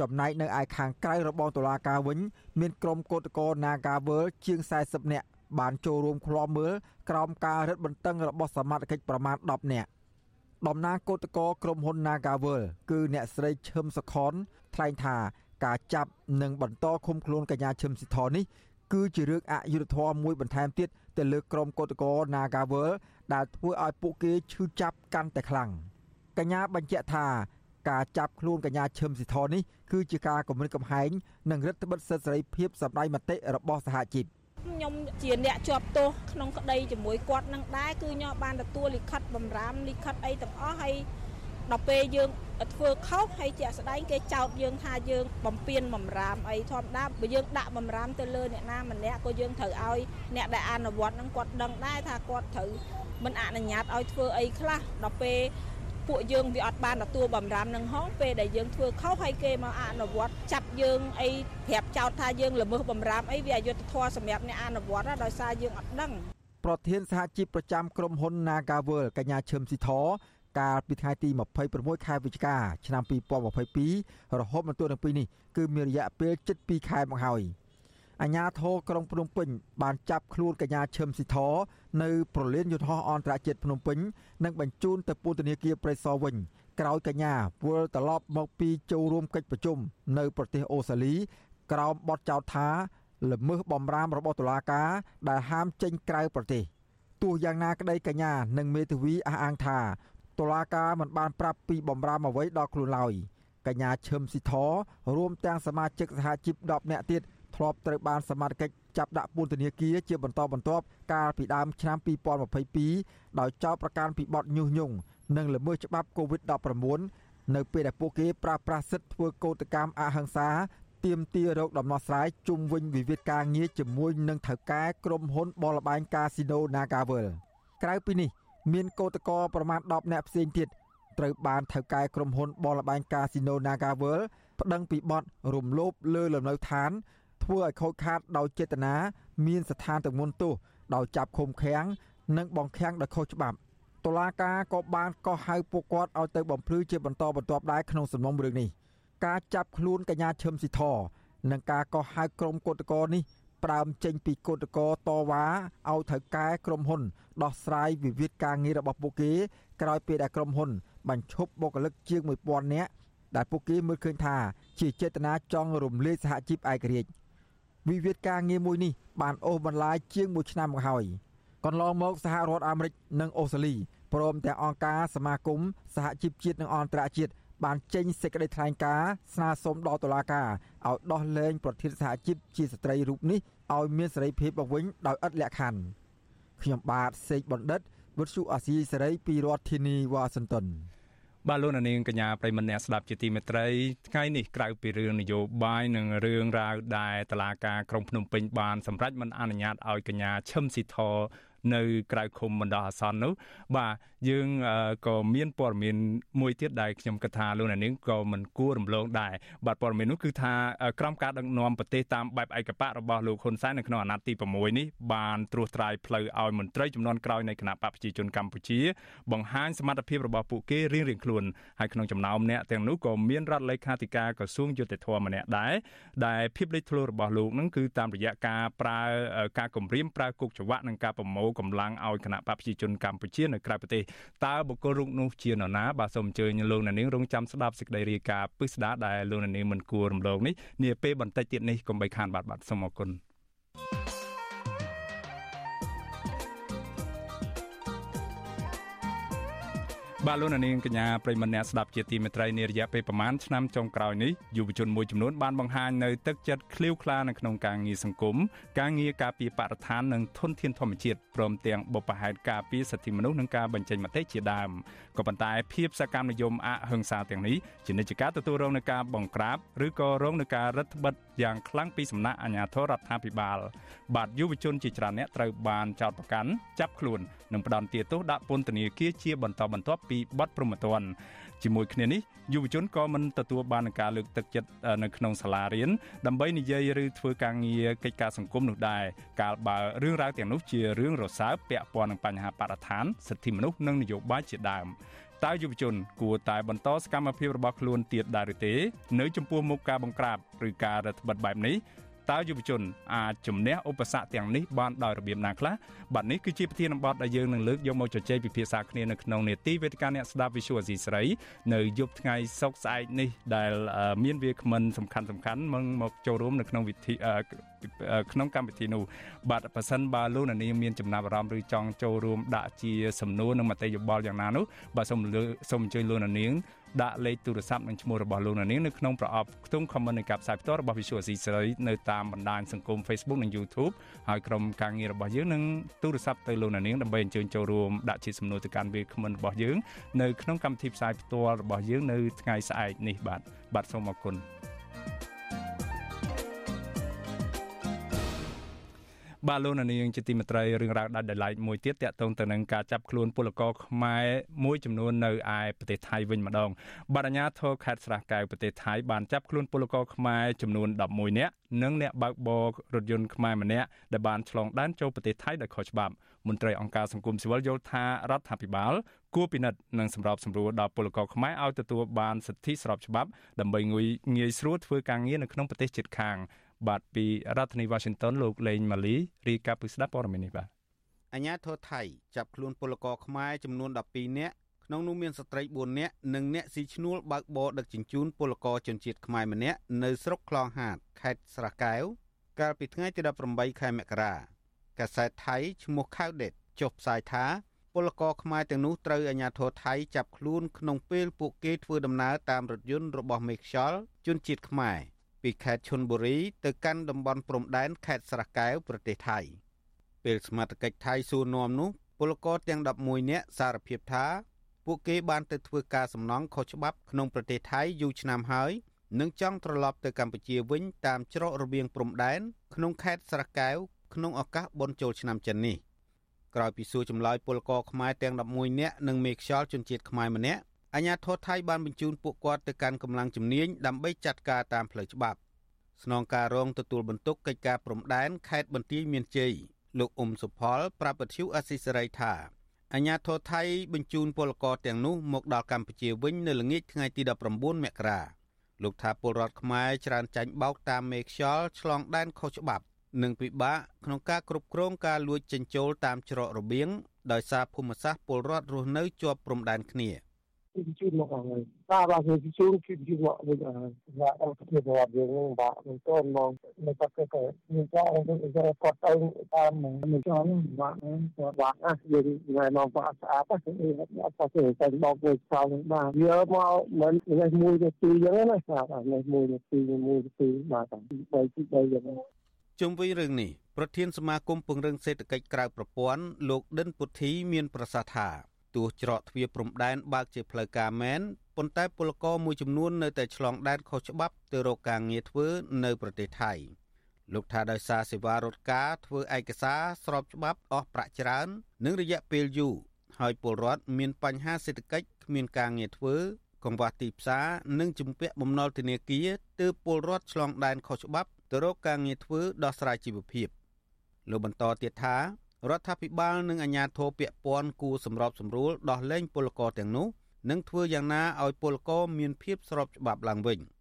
ចំណែកនៅឯខាងក្រៅរបងតុលាការវិញ មានក្រុមកោតក្រ Nagawal ជាង40នាក់បានចូលរួមឃ្លាំមើលក្រោមការរឹតបន្តឹងរបស់សមាជិកប្រមាណ10នាក់តំណាងកោតក្រក្រុមហ៊ុន Nagawal គឺអ្នកស្រីឈឹមសុខនថ្លែងថាការចាប់និងបន្តឃុំខ្លួនកញ្ញាឈឹមស៊ីធនេះគឺជារឿងអយុត្តិធម៌មួយបន្ថែមទៀតទៅលើក្រុមកោតក្រ Nagawal ដែលធ្វើឲ្យពួកគេឈឺចាប់កាន់តែខ្លាំងកញ្ញាបញ្ជាក់ថាការចាប់ខ្លួនកញ្ញាឈឹមស៊ីធនេះគឺជាការគំរាមកំហែងនិងរដ្ឋបិទសិទ្ធិសេរីភាពសម្ដែងមតិរបស់សហជីពខ្ញុំជាអ្នកជាប់ទោសក្នុងក្តីជាមួយគាត់នឹងដែរគឺខ្ញុំបានទទួលលិខិតបំរាមលិខិតអីទាំងអស់ហើយដល់ពេលយើងធ្វើខុសហើយជាក់ស្ដែងគេចោទយើងថាយើងបំពេញបំរាមអីធម្មតាបើយើងដាក់បំរាមទៅលើអ្នកណាម្នាក់ក៏យើងត្រូវឲ្យអ្នកដែលអនុវត្តនឹងគាត់ដឹងដែរថាគាត់ត្រូវ មិនអនុញ្ញាតឲ្យធ្វើអីខ្លះដល់ពេលពួកយើងវាអត់បានទទួលបំរាមនឹងហងពេលដែលយើងធ្វើខុសហើយគេមកអនុវត្តចាប់យើងអីប្រាប់ចោទថាយើងល្មើសបំរាមអីវាអយុត្តិធម៌សម្រាប់អ្នកអនុវត្តដោយសារយើងអត់ដឹងប្រធានសហជីពប្រចាំក្រុមហ៊ុន Nagavel កញ្ញាឈឹមស៊ីធកាលពីថ្ងៃទី26ខែវិច្ឆិកាឆ្នាំ2022រហូតមកទល់នឹងពេលនេះគឺមានរយៈពេលជិត2ខែមកហើយ អាជ្ញាធរក្រុងភ្នំពេញបានចាប់ខ្លួនកញ្ញាឈឹមស៊ីធនៅប្រលានយន្តហោះអន្តរជាតិភ្នំពេញនិងបញ្ជូនទៅពន្ធនាគារព្រៃសរវិញក្រោយកញ្ញាវិលត្រឡប់មកពីចូលរួមកិច្ចប្រជុំនៅប្រទេសអូស្ត្រាលីក្រោមបទចោទថាល្មើសបំរាមរបស់តុលាការដែលហាមចេញក្រៅប្រទេសទោះយ៉ាងណាក្តីកញ្ញានិងមេធាវីអះអាងថាតុលាការមិនបានប្រាប់ពីបំរាមអ្វីដល់ខ្លួនឡើយកញ្ញាឈឹមស៊ីធរួមទាំងសមាជិកសហជីព10នាក់ទៀត ធ្លាប់ត្រូវបានសមាជិកចាប់ដាក់ពន្ធនាគារជាបន្តបន្ទាប់កាលពីដើមឆ្នាំ2022ដោយចោទប្រកាន់ពីបទញុះញង់និងល្មើសច្បាប់ COVID-19 នៅពេលដែលពួកគេប្រើប្រាស់សិទ្ធិធ្វើកោតកម្មអហិង្សាទាមទាររោគដំណោះស្រាយជុំវិញវិវាទការងារជាមួយនឹងថៅកែក្រុមហ៊ុនបលបែងកាស៊ីណូ Nagavel ក្រៅពីនេះ មានកោតក្រប្រមាណ10នាក់ផ្សេងទៀតត្រូវបានថៅកែក្រុមហ៊ុនបលបែងកាស៊ីណូ Nagavel ប្តឹងពីបទរំលោភលើលំនៅឋាន ធ្វើឲ្យខូចខាតដោយចេតនាមានស្ថានទម្ងន់ទោសដោយចាប់ឃុំឃាំងនិងបង្ខាំងដោយខុសច្បាប់តុលាការក៏បានកោះហៅពួកគាត់ឲ្យទៅបំភ្លឺជាបន្តបន្ទាប់ដែរក្នុងសំណុំរឿងនេះការចាប់ខ្លួនកញ្ញាឈឹមស៊ីធនិងការកោះហៅក្រុមកោតក្រនេះផ្ដើមចេញពីកោតក្រតវ៉ាឲ្យថៅកែក្រុមហ៊ុន ដោះស្រាយវិវាទការងាររបស់ពួកគេក្រោយពេលដែលក្រុមហ៊ុន បញ្ឈប់បុគ្គលិកជាង1000នាក់ដែលពួកគេមើលឃើញថាជាចេតនាចង់រំលាយសហជីពឯករាជ្យ វិវាទការងារមួយនេះបានអូសបន្លាយជាង1ឆ្នាំមកហើយកន្លងមកសហរដ្ឋអាមេរិកនិងអូស្ត្រាលីព្រមទាំងអង្គការសមាគមសហជីពជាតិនិងអន្តរជាតិបានចេញសេចក្តីថ្លែងការណ៍ស្នើសុំដល់តុលាការឲ្យដោះលែងប្រធានសហជីពជាស្ត្រីរូបនេះឲ្យមានសេរីភាពមកវិញដោយឥតលក្ខខណ្ឌខ្ញុំបាទសេកបណ្ឌិតវុទ្ធុអាស៊ីសេរីពីរដ្ឋធានីវ៉ាស៊ីនតោន បាទលោកនាងកញ្ញាប្រិមនៈស្ដាប់ជាទីមេត្រីថ្ងៃនេះក្រៅពីរឿងនយោបាយនិងរឿងរ៉ាវដែលតឡាការក្រុងភ្នំពេញបានសម្រេចមិនអនុញ្ញាតឲ្យកញ្ញាឈឹមស៊ីធនៅក្រៅឃុំបណ្ដោះអាសន្ននោះបាទយើងក៏មានព័ត៌មានមួយទៀតដែលខ្ញុំគិតថាលោកអ្នកនាងក៏មិនគួររំលងដែរបាទព័ត៌មាននោះគឺថាក្រមការដឹកនាំប្រទេសតាមបែបឯកបៈរបស់លោកហ៊ុនសែននៅក្នុងអាណត្តិទី6នេះបានត្រួសត្រាយផ្លូវឲ្យមន្ត្រីចំនួនក្រោយនៃគណៈបកប្រជាជនកម្ពុជាបង្ហាញសមត្ថភាពរបស់ពួកគេរៀងៗខ្លួនហើយក្នុងចំណោមអ្នកទាំងនោះក៏មានរដ្ឋលេខាធិការក្រសួងយុតិធធម៌ម្នាក់ដែរដែលភាពលេចធ្លោរបស់លោកនឹងគឺតាមរយៈការប្រើការគម្រាមប្រើគុកច្បាក់និងការប្រមូលកម្លាំងឲ្យគណៈបកប្រជាជនកម្ពុជានៅក្រៅប្រទេសតើបុគ្គលរូបនោះជានរណាបាទសូមអញ្ជើញលោកអ្នកនាងរងចាំស្ដាប់សេចក្តីរាយការណ៍ពិស្ដារដែលលោកអ្នកនាងមិនគួររំលងនេះនាពេលបន្តិចទៀតនេះកុំបីខានបាទបាទសូមអរគុណ បាទលោកនាងកញ្ញាប្រិមម្នាក់ស្ដាប់ជាទីមេត្រីនារយៈពេលប្រមាណឆ្នាំចុងក្រោយនេះយុវជនមួយចំនួនបានបង្ហាញនៅទឹកចិត្តឃ្លាវខ្លានៅក្នុងការងារសង្គមការងារការពារបរិស្ថាននិងធនធានធម្មជាតិព្រមទាំងបុព្វហេតុការពារសិទ្ធិមនុស្សនិងការបញ្ចេញមតិជាដើមក៏ប៉ុន្តែភាពសកម្មនិយមអហិង្សាទាំងនេះជានិច្ចកាលទទួលរងនឹងការបង្ក្រាបឬក៏រងនឹងការរឹតបន្តឹងយ៉ាងខ្លាំងពីសំណាក់អាជ្ញាធររដ្ឋាភិបាល បាទយុវជនជាច្រើនអ្នកត្រូវបានចោទប្រកាន់ចាប់ខ្លួននិងផ្ដន្ទាទោសដាក់ពន្ធនាគារជាបន្តបន្ទាប់ពីបទប្រមទ័នជាមួយគ្នានេះយុវជនក៏មិនទទួលបានការលើកទឹកចិត្តនៅក្នុងសាលារៀនដើម្បីនិយាយឬធ្វើការងារកិច្ចការសង្គមនោះដែរកាលបើរឿងរ៉ាវទាំងនោះជារឿងរសើបពាក់ព័ន្ធនឹងបញ្ហាបរិស្ថានសិទ្ធិមនុស្សនិងនយោបាយជាដើមតើយុវជន គួរតែបន្តសកម្មភាពរបស់ខ្លួនទៀតដែរឬទេ នៅចំពោះមុខការបង្ក្រាបឬការរដ្ឋបិទបែបនេះ តើយុវជនអាចជំនះឧបសគ្គទាំងនេះបានដោយរបៀបណាខ្លះបាទនេះគឺជាប្រធានបទដែលយើងនឹងលើកយកមកជជែកពិភាក្សាគ្នានៅក្នុងនេតិវេទិកាអ្នកស្ដាប់ Visual Asia ស្រីនៅយប់ថ្ងៃសុក្រស្អែកនេះដែលមានវាគ្មិនសំខាន់សំខាន់មកមកចូលរួមនៅក្នុងវិធីក្នុងកម្មវិធីនោះបាទប៉ះសិនបើលោកអ្នកនាងមានចំណាប់អារម្មណ៍ឬចង់ចូលរួមដាក់ជាសំណួរនិងមតិយោបល់យ៉ាងណានោះបាទសូមសូមអញ្ជើញលោកអ្នកនាងដាក់លេខទូរស័ព្ទនិងឈ្មោះរបស់លោកអ្នកនាងនៅក្នុងប្រអប់ខ្ទង់ comment នៃការផ្សាយផ្ទាល់របស់ Visual C សេរីនៅតាមបណ្ដាញសង្គម Facebook និង YouTube ហើយក្រុមការងាររបស់យើងនឹងទូរស័ព្ទទៅលោកអ្នកនាងដើម្បីអញ្ជើញចូលរួមដាក់ជាសំណួរទៅកាន់វាគ្មិនរបស់យើងនៅក្នុងកម្មវិធីផ្សាយផ្ទាល់របស់យើងនៅថ្ងៃស្អែកនេះបាទបាទសូមអរគុណ បាទលោកនាងជាទីមេត្រីរឿងរ៉ាវដាច់ដោយឡែកមួយទៀតតាក់ទងទៅនឹងការចាប់ខ្លួនពលករខ្មែរមួយចំនួននៅឯប្រទេសថៃវិញម្ដងបាទអាជ្ញាធរខេត្តស្រះកែវប្រទេសថៃបានចាប់ខ្លួនពលករខ្មែរចំនួន11នាក់និងអ្នកបើកបររថយន្តខ្មែរម្នាក់ដែលបានឆ្លងដែនចូលប្រទេសថៃដោយខុសច្បាប់មន្ត្រីអង្គការសង្គមស៊ីវិលយល់ថារដ្ឋាភិបាលគួរពិនិត្យនិងសម្របសម្រួលដល់ពលករខ្មែរឲ្យទទួលបានសិទ្ធិស្របច្បាប់ដើម្បីងាយស្រួលធ្វើការងារនៅក្នុងប្រទេសជិតខាង បាទពីរដ្ឋធានី Washington លោកលេងម៉ាលីរាយការណ៍ពីស្ដាប់ព័ត៌មាននេះបាទអាញាធរថៃចាប់ខ្លួនពលករខ្មែរចំនួន12នាក់ក្នុងនោះមានស្ត្រី4នាក់និងអ្នកស៊ីឈ្នួលបើកបរដឹកជញ្ជូនពលករជនជាតិខ្មែរម្នាក់នៅស្រុកខ្លងហាតខេត្តស្រះកែវកាលពីថ្ងៃទី18ខែមករាកាសែតថៃឈ្មោះខៅដេតចុះផ្សាយថាពលករខ្មែរទាំងនោះត្រូវអាជ្ញាធរថៃចាប់ខ្លួនក្នុងពេលពួកគេធ្វើដំណើរតាមរថយន្តរបស់មេខ្យល់ជនជាតិខ្មែរ ពីខេត្តឈុនបុរី ទៅកាន់តំបន់ព្រំដែនខេត្តស្រះកែវប្រទេសថៃពេលសមាជិកថៃសួរនាំនោះពលករទាំង11នាក់សារភាពថា ពួកគេបានទៅធ្វើការសំណង់ខុសច្បាប់ក្នុងប្រទេសថៃយូរឆ្នាំហើយនិងចង់ត្រឡប់ទៅកម្ពុជាវិញតាមច្រករបៀងព្រំដែនក្នុងខេត្តស្រះកែវក្នុងឱកាសបុណ្យចូលឆ្នាំចិននេះក្រោយពីសួរចម្លើយពលករខ្មែរទាំង11នាក់និងមេខ្យល់ជនជាតិខ្មែរម្នាក់ អាញាធរថៃបានបញ្ជូនពួកគាត់ទៅកាន់កម្លាំងជំនាញដើម្បីចាត់ការតាមផ្លូវច្បាប់ស្នងការរងទទួលបន្ទុកកិច្ចការព្រំដែនខេត្តបន្ទាយមានជ័យលោកអ៊ុំសុផល ប្រាប់ពទ្យុអស៊ីសេរីថាអាញាធរថៃបញ្ជូនពលករទាំងនោះមកដល់កម្ពុជាវិញនៅល្ងាចថ្ងៃទី19មករាលោកថាពលរដ្ឋខ្មែរច្រើនចាញ់បោកតាមមេខ្យល់ឆ្លងដែនខុសច្បាប់ និងពិបាកក្នុងការគ្រប់គ្រងការលួចចិញ្ចូលតាមច្រករបៀងដោយសារភូមិសាស្ត្រពលរដ្ឋរស់នៅជាប់ព្រំដែនគ្នា។ ពីជូនមកហើយបាទបាទពីជូនគឺជូនមកវិញហើយបាទអត់ទៅបបយើងបាទមិនតមកនៅតែក៏មានចោលទៅគាត់ទៅតាមមិនចោលបាទគាត់បាទណាយើងថ្ងៃមកក៏ស្អាតទៅអត់ទៅតែបោកមួយចោលនឹងបាទវាមកមិនលេខមួយទៅពីរយ៉ាងណាបាទលេខមួយទៅពីរមួយទៅពីរបាទបីទីបីយ៉ាងណាជុំវិញរឿងនេះប្រធានសមាគមពង្រឹងសេដ្ឋកិច្ចក្រៅប្រព័ន្ធលោកដិនពុទ្ធីមានប្រសាសន៍ថា ទោះច្រកទ្វារព្រំដែនបើកជាផ្លូវការមែនប៉ុន្តែពលករមួយចំនួននៅតែឆ្លងដែនខុសច្បាប់ទៅរកការងារធ្វើនៅប្រទេសថៃលោកថាដោយសារសេវារត់ការធ្វើឯកសារស្របច្បាប់អស់ប្រាក់ច្រើន និងរយៈពេលយូរហើយពលរដ្ឋមានបញ្ហាសេដ្ឋកិច្ចគ្មានការងារធ្វើ កង្វះទីផ្សារនិងជំពាក់បំណុលធនាគារទើបពលរដ្ឋឆ្លងដែនខុសច្បាប់ទៅរកការងារធ្វើដោះស្រាយជីវភាពលោកបន្តទៀតថា រដ្ឋាភិបាលនិងអាជ្ញាធរពាក់ព័ន្ធគួរសម្របសម្រួលដោះលែងពលករទាំងនោះនិងធ្វើយ៉ាងណាឲ្យពលករមានភាពស្របច្បាប់ឡើងវិញ។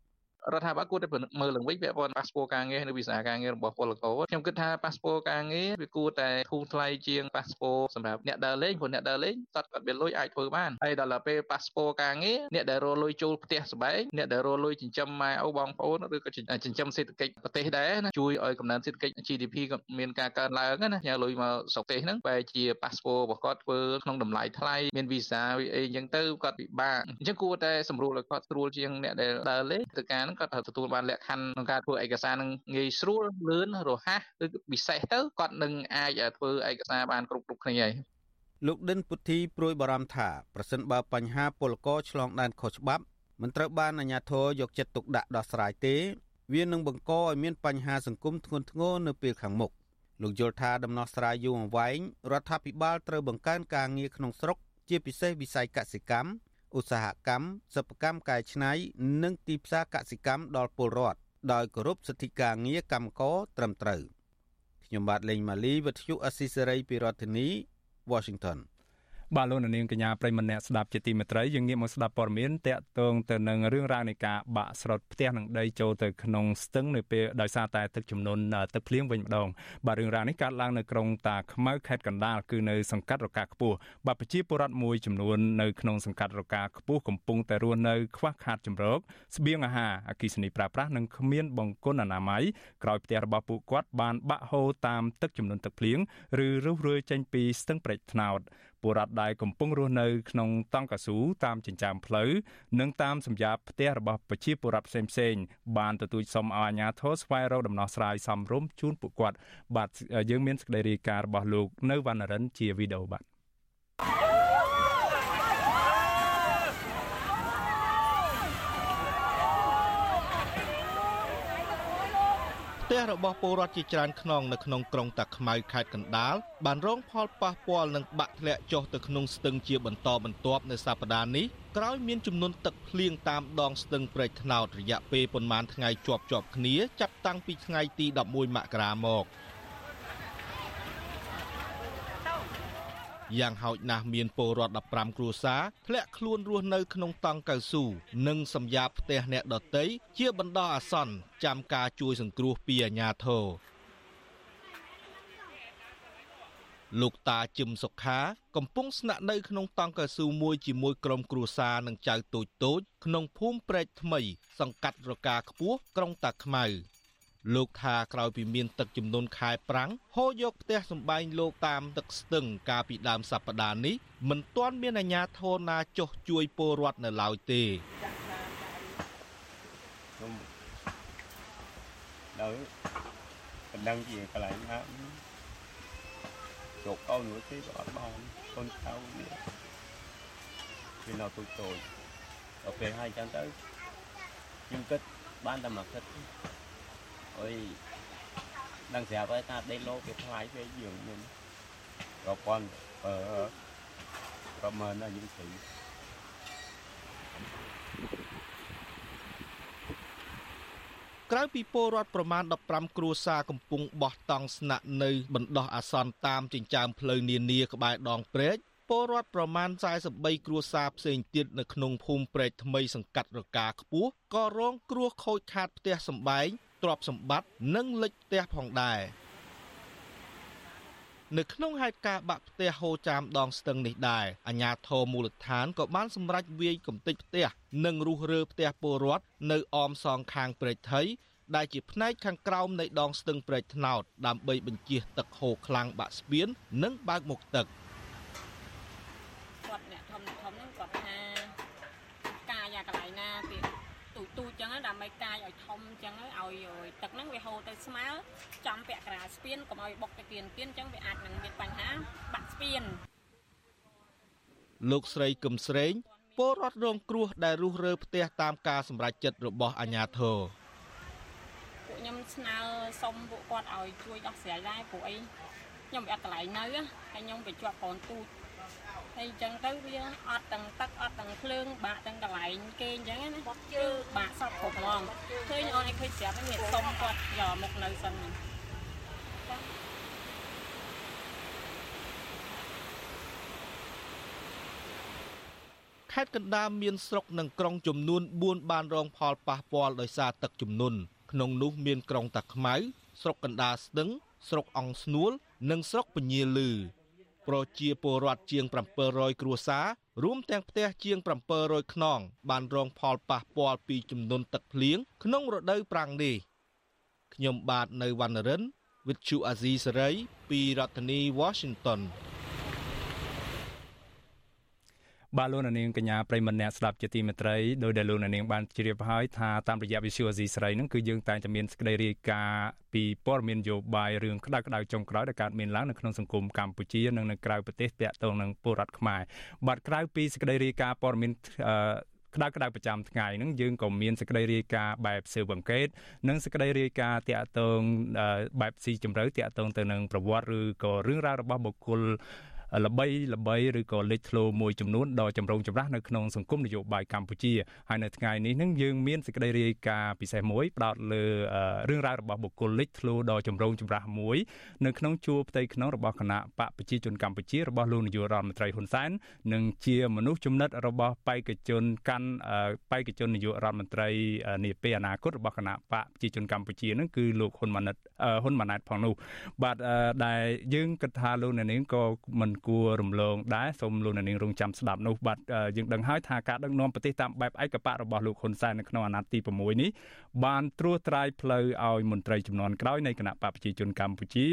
រដ្ឋាភិបាលគួរតែពិនិត្យមើលឡើងវិញពាក់ព័ន្ធប៉ាសពតការងារនិងវីសាការងាររបស់ពលករខ្ញុំគិតថាប៉ាសពតការងារវាគួរតែធូរថ្លៃជាងប៉ាសពតសម្រាប់អ្នកដើរលេងព្រោះអ្នកដើរលេងតត់គាត់មានលុយអាចធ្វើបានហើយដល់ពេលប៉ាសពតការងារអ្នកដែលរលុយចូលផ្ទះសម្បែងអ្នកដែលរលុយចិញ្ចឹមម៉ែឪបងប្អូនឬក៏ចិញ្ចឹមសេដ្ឋកិច្ចប្រទេសដែរណាជួយឲ្យកំណើនសេដ្ឋកិច្ច GDP ក៏មានការកើនឡើងណាញ៉ាលុយមកស្រុកទេសហ្នឹងបែរជាប៉ាសពតរបស់គាត់ធ្វើក្នុងតម្លៃថ្លៃមានវីសាអីអញ្ចឹងទៅគាត់ពិបាកអញ្ចឹងគួរតែសម្រួលឲ្យគាត់ស្រួលជាងអ្នកដែលដើរលេងទៅការហ្នឹងគាត់ត្រូវទទួលបានលក្ខខណ្ឌក្នុងការធ្វើឯកសារនឹងងាយស្រួលលឿនរហ័សឬពិសេសទៅគាត់នឹងអាចធ្វើឯកសារបានគ្រប់គ្រប់គ្នាហើយលោកដិនពុទ្ធីព្រួយបារម្ភថាប្រសិនបើបញ្ហាពលករឆ្លងដែនខុសច្បាប់មិនត្រូវបានអាជ្ញាធរយកចិត្តទុកដាក់ដោះស្រាយទេ វានឹងបង្កឲ្យមានបញ្ហាសង្គមធ្ងន់ធ្ងរនៅពេលខាងមុខលោកយល់ថាដំណោះស្រាយយូរអង្វែងរដ្ឋាភិបាលត្រូវបង្កើនការងារក្នុងស្រុកជាពិសេសវិស័យកសិកម្ម ឧស្សាហកម្មសិប្បកម្មកែច្នៃនិងទីផ្សារកសិកម្មដល់ពលរដ្ឋដោយគោរពសិទ្ធិការងារកម្មករត្រឹមត្រូវខ្ញុំបាទលេងម៉ាលីវិទ្យុអស៊ីសេរីពីរដ្ឋធានី Washington បាទលោកនាងកញ្ញាប្រិមម្នាក់ស្ដាប់ជាទីមេត្រីយើងងាកមកស្ដាប់ព័ត៌មានតកតងទៅនឹងរឿងរ៉ាវនៃការបាក់ស្រុតផ្ទះនឹងដីចូលទៅក្នុងស្ទឹងនៅពេលដោយសារតែទឹកជំនន់ទឹកភ្លៀងវិញម្ដងបាទរឿងរ៉ាវនេះកើតឡើងនៅក្រុងតាខ្មៅខេត្តកណ្ដាលគឺនៅសង្កាត់រកាខ្ពស់បាទប្រជាពលរដ្ឋមួយចំនួននៅក្នុងសង្កាត់រកាខ្ពស់កំពុងតែរស់នៅខ្វះខាតជំរកស្បៀងអាហារអគិសនីប្រើប្រាស់និងគ្មានបង្គន់អនាម័យក្រោយផ្ទះរបស់ពួកគាត់បានបាក់ហូរតាមទឹកជំនន់ទឹកភ្លៀងឬរុះរើចេញពីស្ទឹងព្រែកថ្នោតពលរដ្ឋដែលកំពុងរស់នៅក្នុងតង់កស៊ូតាមចិញ្ចើមផ្លូវនិងតាមសម្យាបផ្ទះរបស់ប្រជាពលរដ្ឋផ្សេងៗបានទទូចសុំឲ្យអាជ្ញាធរស្វែងរកដំណោះស្រាយសមរម្យជូនពួកគាត់បាទយើងមានសេចក្តីរាយការណ៍របស់លោកនៅវណ្ណរិនជាវីដេអូបាទ របស់ពលរដ្ឋជាច្រើនខ្នងនៅក្នុងក្រុងតាខ្មៅខេត្តកណ្ដាលបានរងផលប៉ះពាល់និងបាក់ធ្លាក់ចុះទៅក្នុងស្ទឹងជាបន្តបន្ទាប់នៅសប្តាហ៍នេះក្រោយមានចំនួនទឹកភ្លៀងតាមដងស្ទឹងព្រែកថ្នោតរយៈពេលប្រមាណថ្ងៃជាប់ជាប់គ្នាចាប់តាំងពីថ្ងៃទី11មករាមក។ យ៉ាងហោចណាស់មានពលរដ្ឋ15គ្រួសារធ្លាក់ខ្លួនរស់នៅក្នុងតង់កៅស៊ូនិងសម្យាបផ្ទះអ្នកដតីជាបណ្ដោះអាសន្នចាំការជួយសង្គ្រោះពីអាជ្ញាធរលោកតាជឹមសុខាកំពុងស្នាក់នៅក្នុងតង់កៅស៊ូមួយជាមួយក្រុមគ្រួសារនិងចៅតូចតូចក្នុងភូមិព្រែកថ្មី សង្កាត់រកាខ្ពស់ក្រុងតាខ្មៅ លោកថាក្រោយពីមានទឹកជំនន់ខែប្រាំងហូរយកផ្ទះសម្បែងលោកតាមទឹកស្ទឹងកាលពីដើមសប្តាហ៍នេះមិនទាន់មានអាជ្ញាធរណាចុះជួយពលរដ្ឋនៅឡើយទេខ្ញុំដល់បណ្ដឹងជាកន្លែងណាជោគអោនោះទេក៏អត់បានកូនខៅនេះវានៅទូចតូចដល់ពេលហើយចឹងទៅខ្ញុំគិតបានតែមកគិត អុយដឹងស្រាប់ហើយថាដេកលោគេថ្លៃពេកយើងមានប្រព័ន្ធអឺប្រមាណណាយើងស្រីក្រៅពីពលរដ្ឋប្រមាណ15គ្រួសារកំពុងបោះតង់ស្នាក់នៅបណ្ដោះអាសន្នតាមចិញ្ចើមផ្លូវនានាក្បែរដងព្រែកពលរដ្ឋប្រមាណ43គ្រួសារផ្សេងទៀតនៅក្នុងភូមិព្រែកថ្មីសង្កាត់រកាខ្ពស់ក៏រងគ្រោះខូចខាតផ្ទះសម្បែង ទ្រព្យសម្បត្តិនិងលិចផ្ទះផងដែរនៅក្នុងហេតុការណ៍បាក់ផ្ទះហូរចាមដងស្ទឹងនេះដែរអាជ្ញាធរមូលដ្ឋានក៏បានសម្រេចវាយកំទេចផ្ទះនិងរុះរើផ្ទះពលរដ្ឋនៅអមសងខាងព្រែកថៃដែលជាផ្នែកខាងក្រោមនៃដងស្ទឹងព្រែកថ្នោតដើម្បីបញ្ជៀសទឹកហូរខ្លាំងបាក់ស្ពាន និងបើកមុខទឹកគាត់អ្នកធំធំហ្នឹងគាត់ថាកាយាកន្លែងណាទៀតទូចទូចចឹង ដើម្បីកាយឲ្យធំចឹងឲ្យទឹកហ្នឹងវាហូរទៅស្មើចំពាក់ក្រាលស្ពានកុំឲ្យបុកទៅគៀនគៀនចឹងវាអាចនឹងមានបញ្ហាបាក់ស្ពានលោកស្រីកឹមស្រេងពលរដ្ឋរងគ្រោះដែលរុះរើផ្ទះតាមការសម្រេចចិត្តរបស់អាជ្ញាធរពួកខ្ញុំស្នើសុំពួកគាត់ឲ្យជួយដោះស្រាយដែរព្រោះអីខ្ញុំអត់កន្លែងនៅហើយខ្ញុំទៅជាប់កូនទូច ហើយអញ្ចឹងទៅវាអត់ទាំងទឹកអត់ទាំងភ្លើងបាក់ទាំងកន្លែងគេអញ្ចឹងណាគឺបាក់សពគ្រប់ហ្មងឃើញអូនឯងឃើញស្រាប់នេះសុំគាត់យកមកនៅសិនខេត្តកណ្ដាលមានស្រុកនិងក្រុងចំនួន4បានរងផលប៉ះពាល់ដោយសារទឹកជំនន់ក្នុងនោះមានក្រុងតាខ្មៅស្រុកកណ្ដាលស្ទឹងស្រុកអង្គស្នួល និងស្រុកពញាលឺ ប្រជាពលរដ្ឋជាង700គ្រួសាររួមទាំងផ្ទះជាង700ខ្នង បានរងផលប៉ះពាល់ពីចំនួនទឹកភ្លៀងក្នុងរដូវប្រាំងនេះខ្ញុំបាទនៅវណ្ណរិន with Chu Azizi Saray ពីរដ្ឋធានី Washington បាទលោកនាងកញ្ញាប្រិមម្នាក់ស្ដាប់ជាទីមេត្រីដោយដែលលោកនាងបានជ្រាបហើយថាតាមរយៈវិទ្យុអេស៊ីស្រីនឹងគឺយើងតែងតែមានសេចក្តីរាយការណ៍ពីព័ត៌មាននយោបាយរឿងក្តៅក្តៅចុងក្រោយដែលកើតមានឡើងនៅក្នុងសង្គមកម្ពុជានិងនៅក្រៅប្រទេសទាក់ទងនឹងពលរដ្ឋខ្មែរបាទក្រៅពីសេចក្តីរាយការណ៍ព័ត៌មានអឺក្តៅក្តៅប្រចាំថ្ងៃហ្នឹងយើងក៏មានសេចក្តីរាយការណ៍បែបស៊ើបអង្កេតនិងសេចក្តីរាយការណ៍តាក់ទងបែបស៊ីជម្រៅតាក់ទងទៅនឹងប្រវត្តិឬក៏រឿងរ៉ាវរបស់បុគ្គល ល្បីល្បីឬក៏លេចធ្លោមួយចំនួនដ៏ចម្រូងចម្រាសនៅក្នុងសង្គមនយោបាយកម្ពុជាហើយនៅថ្ងៃនេះនឹងយើងមានសេចក្តីរាយការណ៍ពិសេសមួយផ្ដោតលើរឿងរ៉ាវរបស់បុគ្គលលេចធ្លោដ៏ចម្រូងចម្រាសមួយនៅក្នុងជួរផ្ទៃក្នុងរបស់គណៈបកប្រជាជនកម្ពុជារបស់លោកនាយករដ្ឋមន្ត្រីហ៊ុនសែននិងជាមនុស្សចំណិតរបស់បេក្ខជនកាន់បេក្ខជននាយករដ្ឋមន្ត្រីនាពេលអនាគតរបស់គណៈបកប្រជាជនកម្ពុជានឹងគឺលោកហ៊ុនម៉ាណិតហ៊ុនម៉ាណែតផងនោះបាទដែលយើងគិតថាលោកអ្នកនាងក៏មិនគួររំលងដែរសូមលោកអ្នកនាងរងចាំស្ដាប់នោះបាទយើងដឹងហើយថាការដឹកនាំប្រទេសតាមបែបឯកបៈរបស់លោកហ៊ុនសែននៅក្នុងអាណត្តិទី6នេះបានត្រួសត្រាយផ្លូវឲ្យមន្ត្រីចំនួនក្រោយនៃគណៈបកប្រជាជនកម្ពុជា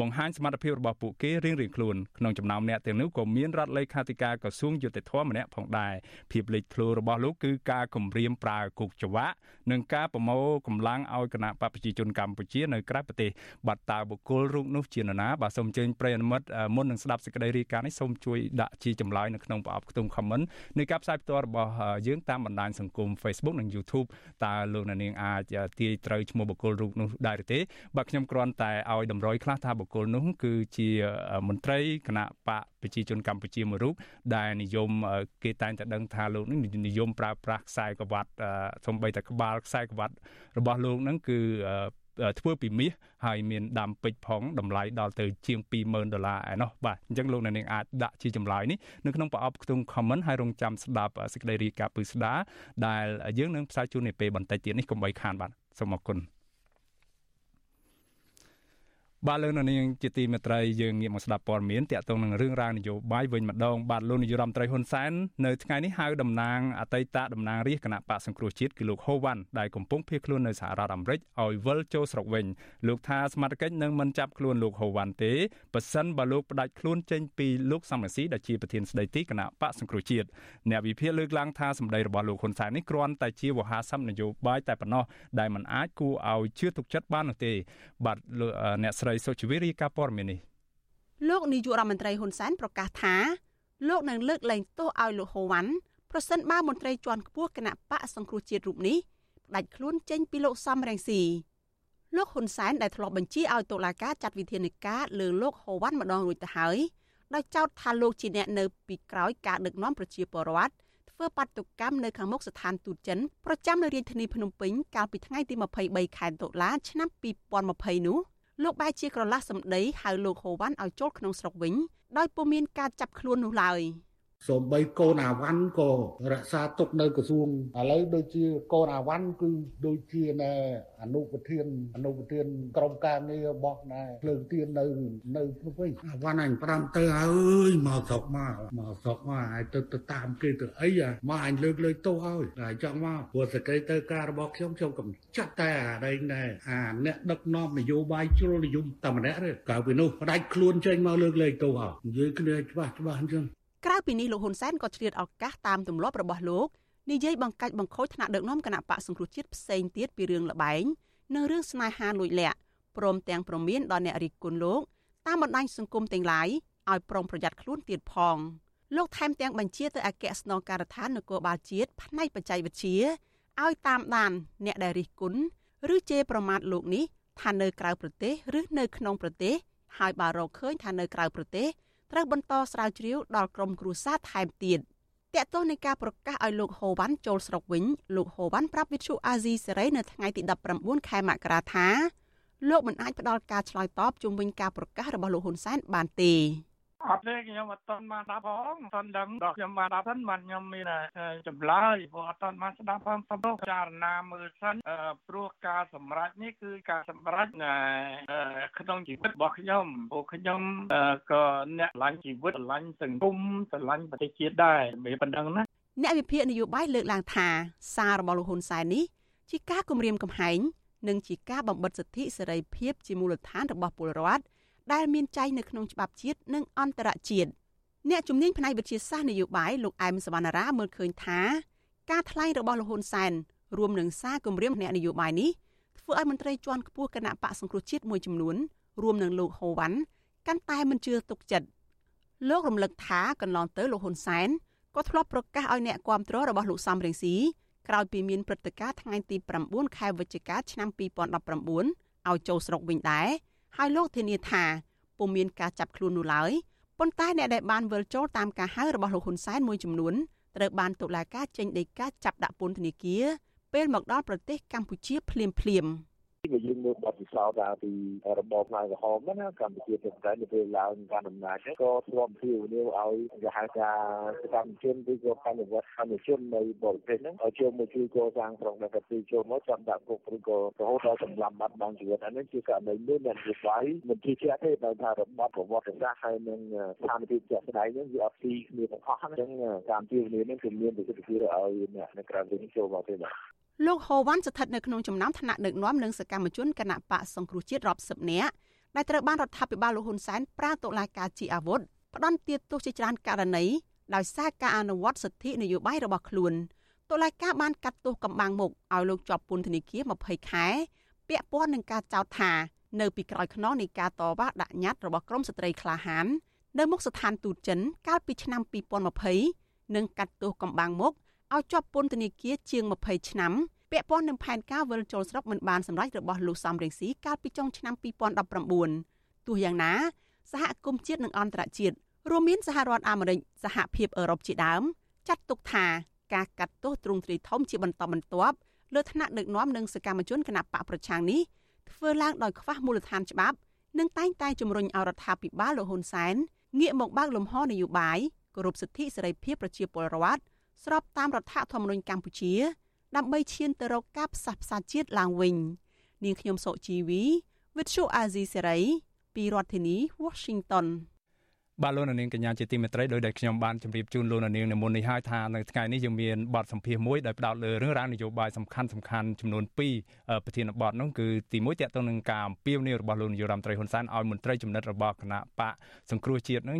បង្ហាញសមត្ថភាពរបស់ពួកគេរៀងៗខ្លួនក្នុងចំណោមអ្នកទាំងនោះក៏មានរដ្ឋលេខាធិការក្រសួងយុតិធម៌ម្នាក់ផងដែរភាពលេចធ្លោរបស់លោកគឺការគម្រាមប្រើគុកចង្វាក់និងការប្រមូលកម្លាំងឲ្យគណៈបកប្រជាជនកម្ពុជានៅក្រៅប្រទេសបាត់តើបុគ្គលរូបនោះជានរណាបាទសូមអញ្ជើញប្រិយមិត្តមុននឹងស្ដាប់សេចក្តីរាយការណ៍នេះសូមជួយដាក់ជាចម្លើយនៅក្នុងប្រអប់ខ្ទង់ comment នៃការផ្សាយផ្ទាល់របស់យើងតាមបណ្ដាញសង្គម Facebook និង YouTube តើលោកអ្នកនាងអាចទាយត្រូវឈ្មោះបុគ្គលរូបនោះដែរឬទេបាទខ្ញុំគ្រាន់តែឲ្យតម្រុយខ្លះថាបុគ្គលនោះគឺជាមន្ត្រីគណៈបកប្រជាជនកម្ពុជាមួយរូបដែលនិយមគេតែងតែដឹងថាលោកនេះនិយមប្រើប្រាស់ខ្សែក្រវ៉ាត់សំបីតែក្បាលខ្សែក្រវ៉ាត់របស់លោកនឹងគឺ ធ្វើពីមាសហើយមានដាំពេជ្រផងតម្លៃដល់ទៅជាង20000ដុល្លារឯណោះបាទអញ្ចឹងលោកអ្នកនាងអាចដាក់ជាចម្លើយនេះនៅក្នុងប្រអប់ខ្ទង់ comment ហើយរងចាំស្ដាប់សេចក្តីរាយការណ៍ពឹស្ដាដែលយើងនឹងផ្សាយជូននៅពេលបន្តិចទៀតនេះកុំបីខានបាទសូមអរគុណ បាទលោកនាងជាទីមេត្រីយើងងាកមកស្ដាប់ព័ត៌មានតាក់ទងនឹងរឿងរ៉ាវនយោបាយវិញម្ដងបាទលោកនាយរដ្ឋមន្ត្រីហ៊ុនសែននៅថ្ងៃនេះហៅតំណាងអតីតតំណាងរាជគណៈបកសង្គ្រោះជាតិគឺលោកហូវ៉ាន់ដែលកំពុងភៀសខ្លួននៅសហរដ្ឋអាមេរិកឲ្យវិលចូលស្រុកវិញលោកថាសមត្ថកិច្ចនឹងមិនចាប់ខ្លួនលោកហូវ៉ាន់ទេប៉ះសិនបើលោកផ្ដាច់ខ្លួនចេញពីលោកសំរងស៊ីដែលជាប្រធានស្ដីទីគណៈបកសង្គ្រោះជាតិអ្នកវិភាគលើកឡើងថាសម្ដីរបស់លោកហ៊ុនសែននេះគ្រាន់តែជាវោហារស័ព្ទនយោបាយតែប៉ុណ្ណោះដែលមិនអាចគួរឲ្យជឿទុកចិត្តបាននោះទេបាទអ្នកស្រីសុជីវីរាយការណ៍ព័ត៌មាននេះលោកនាយករដ្ឋមន្ត្រីហ៊ុនសែនប្រកាសថាលោកនឹងលើកលែងទោសឲ្យលោកហូវ៉ាន់ប្រសិនបើមន្ត្រីជាន់ខ្ពស់គណៈបកសង្គ្រោះជាតិរូបនេះផ្ដាច់ខ្លួនចេញពីលោកសំរងស៊ីលោកហ៊ុនសែនដែលធ្លាប់បញ្ជាឲ្យតុលាការចាត់វិធានការលើលោកហូវ៉ាន់ម្ដងរួចទៅហើយដោយចោទថាលោកជាអ្នកនៅពីក្រោយការដឹកនាំប្រជាពលរដ្ឋធ្វើបាតុកម្មនៅខាងមុខស្ថានទូតចិនប្រចាំនៅរាជធានីភ្នំពេញកាលពីថ្ងៃទី23ខែតុលាឆ្នាំ2020នោះ លោកបែរជាក្រឡាស់សម្ដីហៅលោកហូវ៉ាន់ឲ្យចូលក្នុងស្រុកវិញដោយពុំមានការចាប់ខ្លួននោះឡើយ។ សូម្បីកូនអាវ៉ាន់ក៏រក្សាទុកនៅក្រសួងឥឡូវដូចជាកូនអាវ៉ាន់គឺដូចជាណែអនុប្រធានអនុប្រធានក្រុមការងាររបស់ណែភ្លើងទៀននៅនៅភ្នំពេញអាវ៉ាន់អញប្រាំទៅអើយមកស្រុកមកមកស្រុកមកឲ្យទៅទៅតាមគេទៅអីមកអញលើកលើកទោសឲ្យតែចង់មកព្រោះសក្តិទៅការរបស់ខ្ញុំខ្ញុំកំចាត់តែអារែងដែរអាអ្នកដឹកនាំនយោបាយជ្រុលនិយមតែម្នាក់ទេកាលពីនោះផ្ដាច់ខ្លួនចេញមកលើកលែងទោសឲ្យនិយាយគ្នាច្បាស់ច្បាស់អញ្ចឹង ក្រៅពីនេះលោកហ៊ុនសែនក៏ឆ្លៀតឱកាសតាមទម្លាប់របស់លោកនិយាយបង្កាច់បង្ខូចថ្នាក់ដឹកនាំគណៈបកសង្គ្រោះជាតិផ្សេងទៀតពីរឿងលបែងនិងរឿងស្នេហាលួចលាក់ព្រមទាំងប្រមានដល់អ្នករិះគន់លោកតាមបណ្ដាញសង្គមទាំងឡាយឲ្យប្រុងប្រយ័ត្នខ្លួនទៀតផងលោកថែមទាំងបញ្ជាទៅអគ្គស្នងការដ្ឋាននគរបាលជាតិផ្នែកបច្ចេកវិទ្យាឲ្យតាមដានអ្នកដែលរិះគន់ឬជេរប្រមាថលោកនេះថានៅក្រៅប្រទេស ឬនៅក្នុងប្រទេសហើយបើរកឃើញថានៅក្រៅប្រទេស ត្រូវបន្តស្រាវជ្រាវដល់ក្រុមគ្រួសារថែមទៀតតកតោះនៃការប្រកាសឲ្យលោកហូវ៉ាន់ចូលស្រុកវិញលោកហូវ៉ាន់ប្រាប់វិទ្យុអាស៊ីសេរីនៅថ្ងៃទី19ខែមករាថាលោកមិនអាចផ្ដល់ការឆ្លើយតបជុំវិញការប្រកាសរបស់លោកហ៊ុនសែនបានទេ អត់ទេខ្ញុំអត់ទាន់បានស្ដាប់ផងអត់ទាន់ដឹងដល់ខ្ញុំបានស្ដាប់ហ្នឹងបានខ្ញុំមានចម្លើយព្រោះអត់ទាន់បានស្ដាប់ផងសំរុះចារណាមើលសិនព្រោះការសម្រេចនេះគឺការសម្រេចក្នុងជីវិតរបស់ខ្ញុំព្រោះខ្ញុំក៏អ្នកស្រឡាញ់ជីវិតស្រឡាញ់សង្គមស្រឡាញ់ប្រទេសជាតិដែរមានប៉ុណ្្នឹងណាអ្នកវិភាគនយោបាយលើកឡើងថាសាររបស់លោកហ៊ុនសែននេះជាការគម្រាមកំហែងនិងជាការបំបិទសិទ្ធិសេរីភាពជាមូលដ្ឋានរបស់ពលរដ្ឋ ដែលមានចែងនៅក្នុងច្បាប់ជាតិនិងអន្តរជាតិអ្នកជំនាញផ្នែកវិទ្យាសាស្ត្រនយោបាយលោកអែមសវណ្ណារាមើលឃើញថាការថ្លែងរបស់លោកហ៊ុនសែនរួមនឹងសារគម្រាមអ្នកនយោបាយនេះធ្វើឲ្យមន្ត្រីជាន់ខ្ពស់គណៈបកសង្គ្រោះជាតិមួយចំនួនរួមនឹងលោកហូវ៉ាន់កាន់តែមិនជឿទុកចិត្តលោករំលឹកថាកន្លងទៅលោកហ៊ុនសែនក៏ធ្លាប់ប្រកាសឲ្យអ្នកគាំទ្ររបស់លោកសំរងស៊ីក្រោយពីមានព្រឹត្តិការណ៍ថ្ងៃទី9ខែវិច្ឆិកាឆ្នាំ2019ឲ្យចូលស្រុកវិញដែរ ហើយលោកធានាថាពុំមានការចាប់ខ្លួននោះឡើយប៉ុន្តែអ្នកដែលបានវិលចូលតាមការហៅរបស់លោកហ៊ុនសែនមួយចំនួនត្រូវបានតុលាការចេញដីកាចាប់ដាក់ពន្ធនាគារពេលមកដល់ប្រទេសកម្ពុជាភ្លាមភ្លាមៗ បើយើងមើលបទពិសោធន៍ដើរពីរបបផ្នែកក្រហមណាកម្ពុជាទៅតែនៅពេលឡើងកាន់អំណាចក៏ធ្លាប់ព្យាយាមឲ្យគេហៅថាសកម្មជនឬក៏បញ្ញវត្តអនុជននៅបរទេសហ្នឹងឲ្យចូលមកជួយកសាងក្រុងដែលទៅចូលមកចាប់ដាក់គុកឬក៏រហូតដល់សម្លាប់បាត់បង់ជីវិតអានេះជាករណីមួយដែលជាបាយមិនជាជាក់ទេដោយថារបបប្រវត្តិសាស្ត្រហើយនឹងស្ថានភាពជាក់ស្ដែងហ្នឹងវាអត់ទីគ្នាទាំងអស់ហ្នឹងតាមជាវិនេះគឺមានប្រសិទ្ធភាពឲ្យអ្នកនៅក្រៅវិញចូលមកទេបាទ លោកហូវ៉ាន់ស្ថិតនៅក្នុងចំណោមថ្នាក់ដឹកនាំនិងសកម្មជនគណៈបកសង្គ្រោះជាតិរាប់សិបនាក់ដែលត្រូវបានរដ្ឋាភិបាលលោកហ៊ុនសែនប្រើតុលាការជាអាវុធផ្ដន់ទាទោសជាច្រើនករណីដោយសារការអនុវត្តសិទ្ធិនយោបាយរបស់ខ្លួនតុលាការបានកាត់ទោសកំបាំងមុខឲ្យលោកជាប់ពន្ធនាគារ20ខែពាក់ព័ន្ធនឹងការចោទថានៅពីក្រោយខ្នងនៃការតវ៉ាដាក់ញត្តិរបស់ក្រមស្ត្រីក្លាហាននៅមុខស្ថានទូតចិនកាលពីឆ្នាំ2020និងកាត់ទោសកំបាំងមុខ ឲ្យជាប់ពន្ធនាគារជាង20ឆ្នាំពាក់ព័ន្ធនឹងផែនការវិលចូលស្រុកមិនបានសម្រេចរបស់លោកសំរងស៊ីកាលពីចុងឆ្នាំ2019ទោះយ៉ាងណាសហគមន៍ជាតិនិងអន្តរជាតិរួមមានសហរដ្ឋអាមេរិកសហភាពអឺរ៉ុបជាដើមចាត់ទុកថាការកាត់ទោសទ្រង់ទ្រាយធំជាបន្តបន្ទាប់លើឋានៈដឹកនាំនិងសកម្មជនគណបកប្រឆាំងនេះធ្វើឡើងដោយខ្វះមូលដ្ឋានច្បាប់និងតែងតែជំរុញឲ្យរដ្ឋាភិបាលលោកហ៊ុនសែនងាកមកបើកលំហនយោបាយគោរពសិទ្ធិសេរីភាពប្រជាពលរដ្ឋ ស្របតាមរដ្ឋធម្មនុញ្ញកម្ពុជា ដើម្បីឈានទៅរកការផ្សះផ្សាជាតិឡើងវិញនាងខ្ញុំសុជីវី With Shu Azizi Serai ពីរដ្ឋធានី Washington បាទលោកនាងកញ្ញាជាទីមេត្រីដោយដែលខ្ញុំបានជម្រាបជូនលោកនាងនៅមុននេះហើយថានៅថ្ងៃនេះយើងមានបទសម្ភាសន៍មួយដែលផ្ដោតលើរឿងរ៉ាវនយោបាយសំខាន់សំខាន់ចំនួន2ប្រធានបទនោះគឺទី1តកតងនឹងការអំពាវនាវរបស់លោកនាយរដ្ឋមន្ត្រីហ៊ុនសែនឲ្យមន្ត្រីចំណិតរបស់គណៈបកសង្គ្រោះជាតិនឹង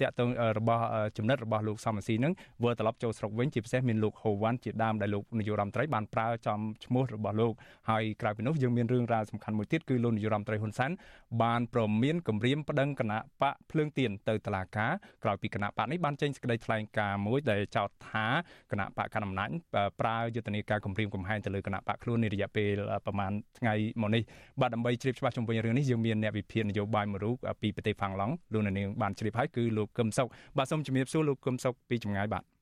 តកតងរបស់ចំណិតរបស់លោកសំស៊ីនឹងវិលត្រឡប់ចូលស្រុកវិញជាពិសេសមានលោកហូវ៉ាន់ជាដើមដែលលោកនាយរដ្ឋមន្ត្រីបានប្រើចំឈ្មោះរបស់លោកហើយក្រៅពីនោះយើងមានរឿងរ៉ាវសំខាន់មួយទៀតគឺលោកនាយរដ្ឋមន្ត្រីហ៊ុនសែនបានប្រមានគម្រាមប្តឹងគណៈបកភ្លើងទៀនទៅតុលាការក្រោយពីគណៈបកនេះបានចេញសេចក្តីថ្លែងការណ៍មួយដែលចោទថាគណៈបកកណ្ដាលអំណាចប្រើយុទ្ធនាការគម្រាមកំហែងទៅលើគណៈបកខ្លួននារយៈពេលប្រមាណថ្ងៃមកនេះបាទដើម្បីជ្រាបច្បាស់ជុំវិញរឿងនេះយើងមានអ្នកវិភាគនយោបាយមួយរូបពីប្រទេសហ្វាំងឡង់លោកនាងបានជ្រាបហើយគឺលោកកឹមសុខបាទសូមជម្រាបសួរលោកកឹមសុខពីចម្ងាយបាទ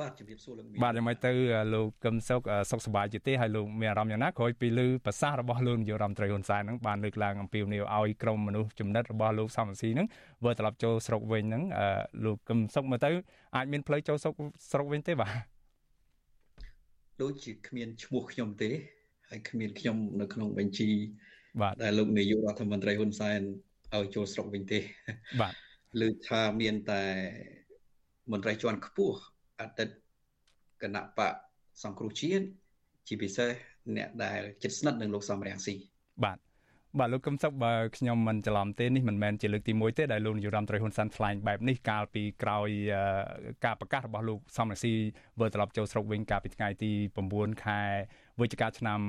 បាទជំរាបសួរលោកបាទយ៉ាងម៉េចទៅលោកកឹមសុខសុខសប្បាយជាទេហើយលោកមានអារម្មណ៍យ៉ាងណាក្រោយពីលើប្រសាសន៍របស់លោកនាយករដ្ឋមន្ត្រីហ៊ុនសែនហ្នឹងបានលើកឡើងអំពីនីវឲ្យក្រុមមនុស្សចំណិតរបស់លោកសំស៊ីហ្នឹងវិលត្រឡប់ចូលស្រុកវិញហ្នឹងលោកកឹមសុខមើលទៅអាចមានផ្លូវចូលស្រុកស្រុកវិញទេបាទដូចជាគ្មានឈ្មោះខ្ញុំទេហើយគ្មានខ្ញុំនៅក្នុងបញ្ជីបាទដែលលោកនាយករដ្ឋមន្ត្រីហ៊ុនសែនឲ្យចូលស្រុកវិញទេបាទលើថាមានតែមន្ត្រីជាន់ខ្ពស់ អតីតគណៈបកសង្គ្រោះជាតិជាពិសេសអ្នកដែលជិតស្និទ្ធនឹងលោកសំរងស៊ីបាទបាទលោកកឹមសុខបើខ្ញុំមិនច្រឡំទេនេះមិនមែនជាលើកទី1ទេដែលលោកនាយរដ្ឋមន្ត្រីហ៊ុនសែនថ្លែងបែបនេះកាលពីក្រោយការប្រកាសរបស់លោកសំរងស៊ីវិលត្រឡប់ចូលស្រុកវិញកាលពីថ្ងៃទី9ខែ វិច្ឆិកាឆ្នាំ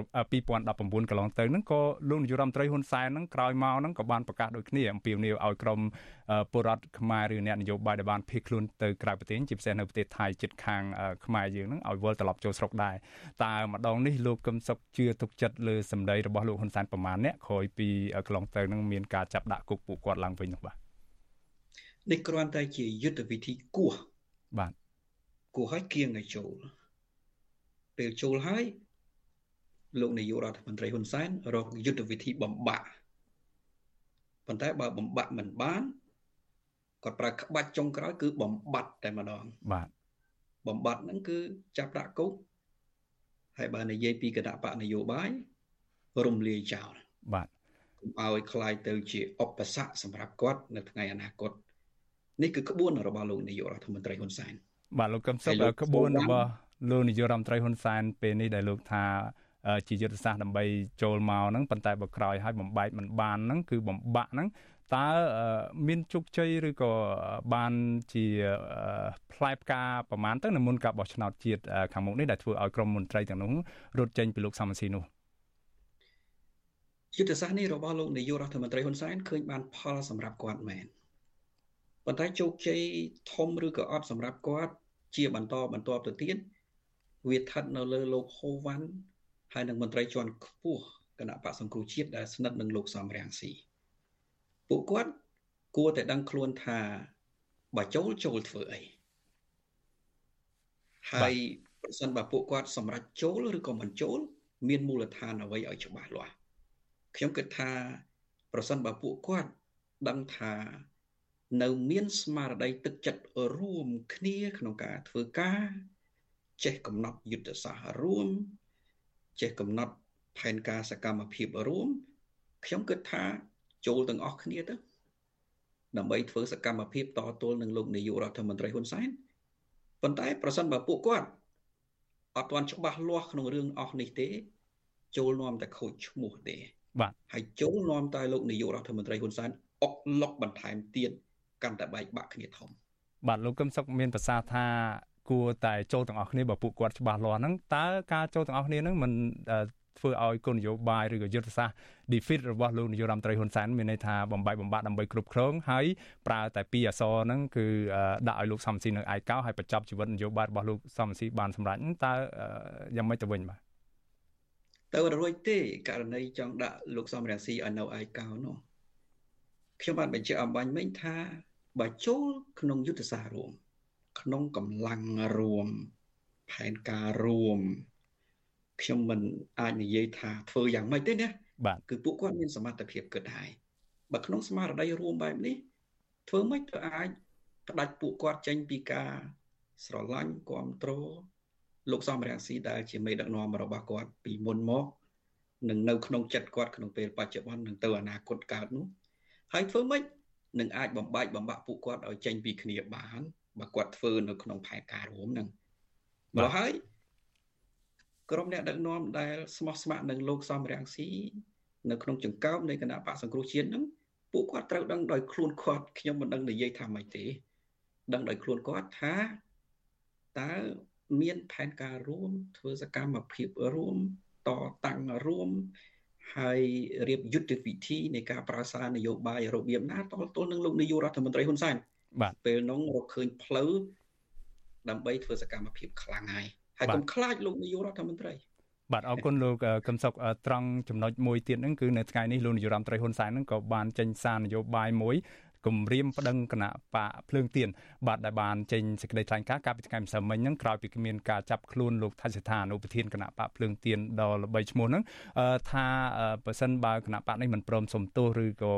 2019កន្លងទៅហ្នឹងក៏លោកនាយរដ្ឋមន្ត្រីហ៊ុនសែនហ្នឹងក្រោយមកហ្នឹងក៏បានប្រកាសដូចគ្នាអំពាវនាវឲ្យក្រុមពលរដ្ឋខ្មែរឬអ្នកនយោបាយដែលបានភៀសខ្លួនទៅក្រៅប្រទេសជាពិសេសនៅប្រទេសថៃជិតខាងខ្មែរយើងហ្នឹងឲ្យវិលត្រឡប់ចូលស្រុកដែរតើម្ដងនេះលោកកឹមសុខជឿទុកចិត្តលើសម្ដីរបស់លោកហ៊ុនសែនប្រមាណអ្នកក្រោយពីកន្លងទៅហ្នឹងមានការចាប់ដាក់គុកពួកគាត់ឡើងវិញនោះបាទនេះគ្រាន់តែជាយុទ្ធវិធីគោះបាទគោះឲ្យគៀងឲ្យចូល ពេលចូលហើយលោកនាយករដ្ឋមន្ត្រីហ៊ុនសែនរកយុទ្ធវិធីបំបាក់ប៉ុន្តែបើបំបាក់មិនបានគាត់ប្រើក្បាច់ចុងក្រោយគឺបំបត្តិតែម្ដងបាទបំបត្តិហ្នឹងគឺចាប់ដាក់គុកហើយបើនិយាយពីគណៈបកនយោបាយរំលាយចោលបាទកុំឲ្យคล้ายទៅជាឧបសគ្គសម្រាប់គាត់នៅថ្ងៃអនាគតនេះគឺក្បួនរបស់លោកនាយករដ្ឋមន្ត្រីហ៊ុនសែនបាទលោកកឹមសុខក្បួនរបស់ លោកនាយករដ្ឋមន្ត្រីហ៊ុនសែនពេលនេះដែលលោកថាជាយុទ្ធសាស្ត្រដើម្បីចូលមកហ្នឹងប៉ុន្តែបើក្រោយឲ្យបំបែកមិនបានហ្នឹងគឺបំបាក់ហ្នឹងតើមានជោគជ័យឬក៏បានជាផ្លែផ្កាប្រមាណទៅនៅមុនការបោះឆ្នោតជាតិខាងមុខនេះដែលធ្វើឲ្យក្រុមមន្ត្រីទាំងនោះរត់ចេញពីលោកសំស៊ីនោះយុទ្ធសាស្ត្រនេះរបស់លោកនាយករដ្ឋមន្ត្រីហ៊ុនសែនឃើញបានផលសម្រាប់គាត់មែនប៉ុន្តែជោគជ័យធំឬក៏អត់សម្រាប់គាត់ជាបន្តបន្ទាប់ទៅទៀត វាស្ថិតនៅលើលោកហូវ៉ាន់ហើយនិងមន្ត្រីជាន់ខ្ពស់គណៈបកសង្គ្រោះជាតិដែលស្និទ្ធនឹងលោកសំរាំងស៊ីពួកគាត់គួរតែដឹងខ្លួនថាបើចូលចូលធ្វើអីហើយប្រសិនបើពួកគាត់សម្រេចចូលឬក៏មិនចូល មានមូលដ្ឋានអ្វីឲ្យច្បាស់លាស់ខ្ញុំគិតថា ប្រសិនបើពួកគាត់ដឹងថានៅមានស្មារតីទឹកចិត្តរួមគ្នាក្នុងការធ្វើការ ចេះកំណត់យុទ្ធសាស្ត្ររួមចេះកំណត់ផែនការសកម្មភាពរួមខ្ញុំគិតថាចូលទាំងអស់គ្នាទៅដើម្បីធ្វើសកម្មភាពតទល់នឹងលោកនាយករដ្ឋមន្ត្រីហ៊ុនសែនប៉ុន្តែប្រសិនបើពួកគាត់អត់ទាន់ច្បាស់លាស់ក្នុងរឿងអស់នេះទេ ចូលនាំតែខូចឈ្មោះទេ បាទហើយចូលនាំតែលោកនាយករដ្ឋមន្ត្រីហ៊ុនសែនអុកលុកបន្ថែមទៀតកាន់តែបែកបាក់គ្នាធំបាទលោកកឹមសុខមានប្រសាសន៍ថា គួរតែចូលទាំងអស់គ្នាបើពួកគាត់ច្បាស់លាស់ហ្នឹងតើការចូលទាំងអស់គ្នាហ្នឹងមិនធ្វើឲ្យគោលនយោបាយឬក៏យុទ្ធសាស្ត្រ defeat របស់លោកនាយរដ្ឋមន្ត្រីហ៊ុនសែនមានន័យថាបំបីបំបាក់ដើម្បីគ្រប់គ្រងហើយប្រើតែពីរអសរហ្នឹងគឺដាក់ឲ្យលោកសំស៊ីនៅឯកោហើយបញ្ចប់ជីវិតនយោបាយរបស់លោកសំស៊ីបានសម្រេចតើយ៉ាងម៉េចទៅវិញបាទទៅរួចទេករណីចង់ដាក់លោកសំរងស៊ីឲ្យនៅឯកោនោះខ្ញុំបានបញ្ជាក់អំបញ្ញមិញថាបើចូលក្នុងយុទ្ធសាស្ត្ររួម ក្នុងកម្លាំងរួមផែនការរួមខ្ញុំមិនអាចនិយាយថាធ្វើយ៉ាងម៉េចទេណាបាទគឺពួកគាត់មានសមត្ថភាពគិតហើយបើក្នុងស្មារតីរួមបែបនេះធ្វើម៉េចទៅអាចផ្ដាច់ពួកគាត់ចេញពីការស្រឡាញ់គ្រប់គ្រងលោកសំរងស៊ីដែលជាមេដឹកនាំរបស់គាត់ពីមុនមកនឹងនៅក្នុងចិត្តគាត់ក្នុងពេលបច្ចុប្បន្ននឹងទៅអនាគតកើតនោះហើយធ្វើម៉េចនឹងអាចបំបែកបំបាក់ពួកគាត់ឲ្យចេញពីគ្នាបាន បើគាត់ធ្វើនៅក្នុងផែនការរួមហ្នឹងមកហើយក្រុមអ្នកដឹកនាំដែលស្មោះស្ម័គ្រនឹងលោកសំរាំងស៊ីនៅក្នុងចង្កោមនៃគណៈបកសង្គ្រោះជាតិហ្នឹងពួកគាត់ត្រូវដឹងដោយខ្លួនគាត់ខ្ញុំមិនដឹងនិយាយថាម៉េចទេដឹងដោយខ្លួនគាត់ថាតើមានផែនការរួមធ្វើសកម្មភាពរួមតតាំងរួមហើយរៀបយុទ្ធវិធីនៃការប្រើសារនយោបាយរបៀបណាតលទល់នឹងលោកនាយករដ្ឋមន្ត្រីហ៊ុនសែន បាទពេលនោះរកឃើញផ្លូវដើម្បីធ្វើសកម្មភាពខ្លាំងហើយហើយកុំខ្លាចលោកនាយករដ្ឋមន្ត្រីបាទអរគុណលោកកឹមសុខត្រង់ចំណុចមួយទៀតហ្នឹងគឺនៅថ្ងៃនេះលោកនាយរដ្ឋមន្ត្រីហ៊ុនសែនហ្នឹងក៏បានចេញសារនយោបាយមួយគម្រាមប្តឹងគណៈបកភ្លើងទៀនបាទដែលបានចេញសេចក្តីថ្លែងការណ៍កាលពីថ្ងៃម្សិលមិញហ្នឹងក្រោយពីមានការចាប់ខ្លួនលោកថៃសិដ្ឋាអនុប្រធានគណៈបកភ្លើងទៀនដ៏ល្បីឈ្មោះហ្នឹងថាបើសិនបើគណៈបកនេះមិនព្រមសំទោសឬក៏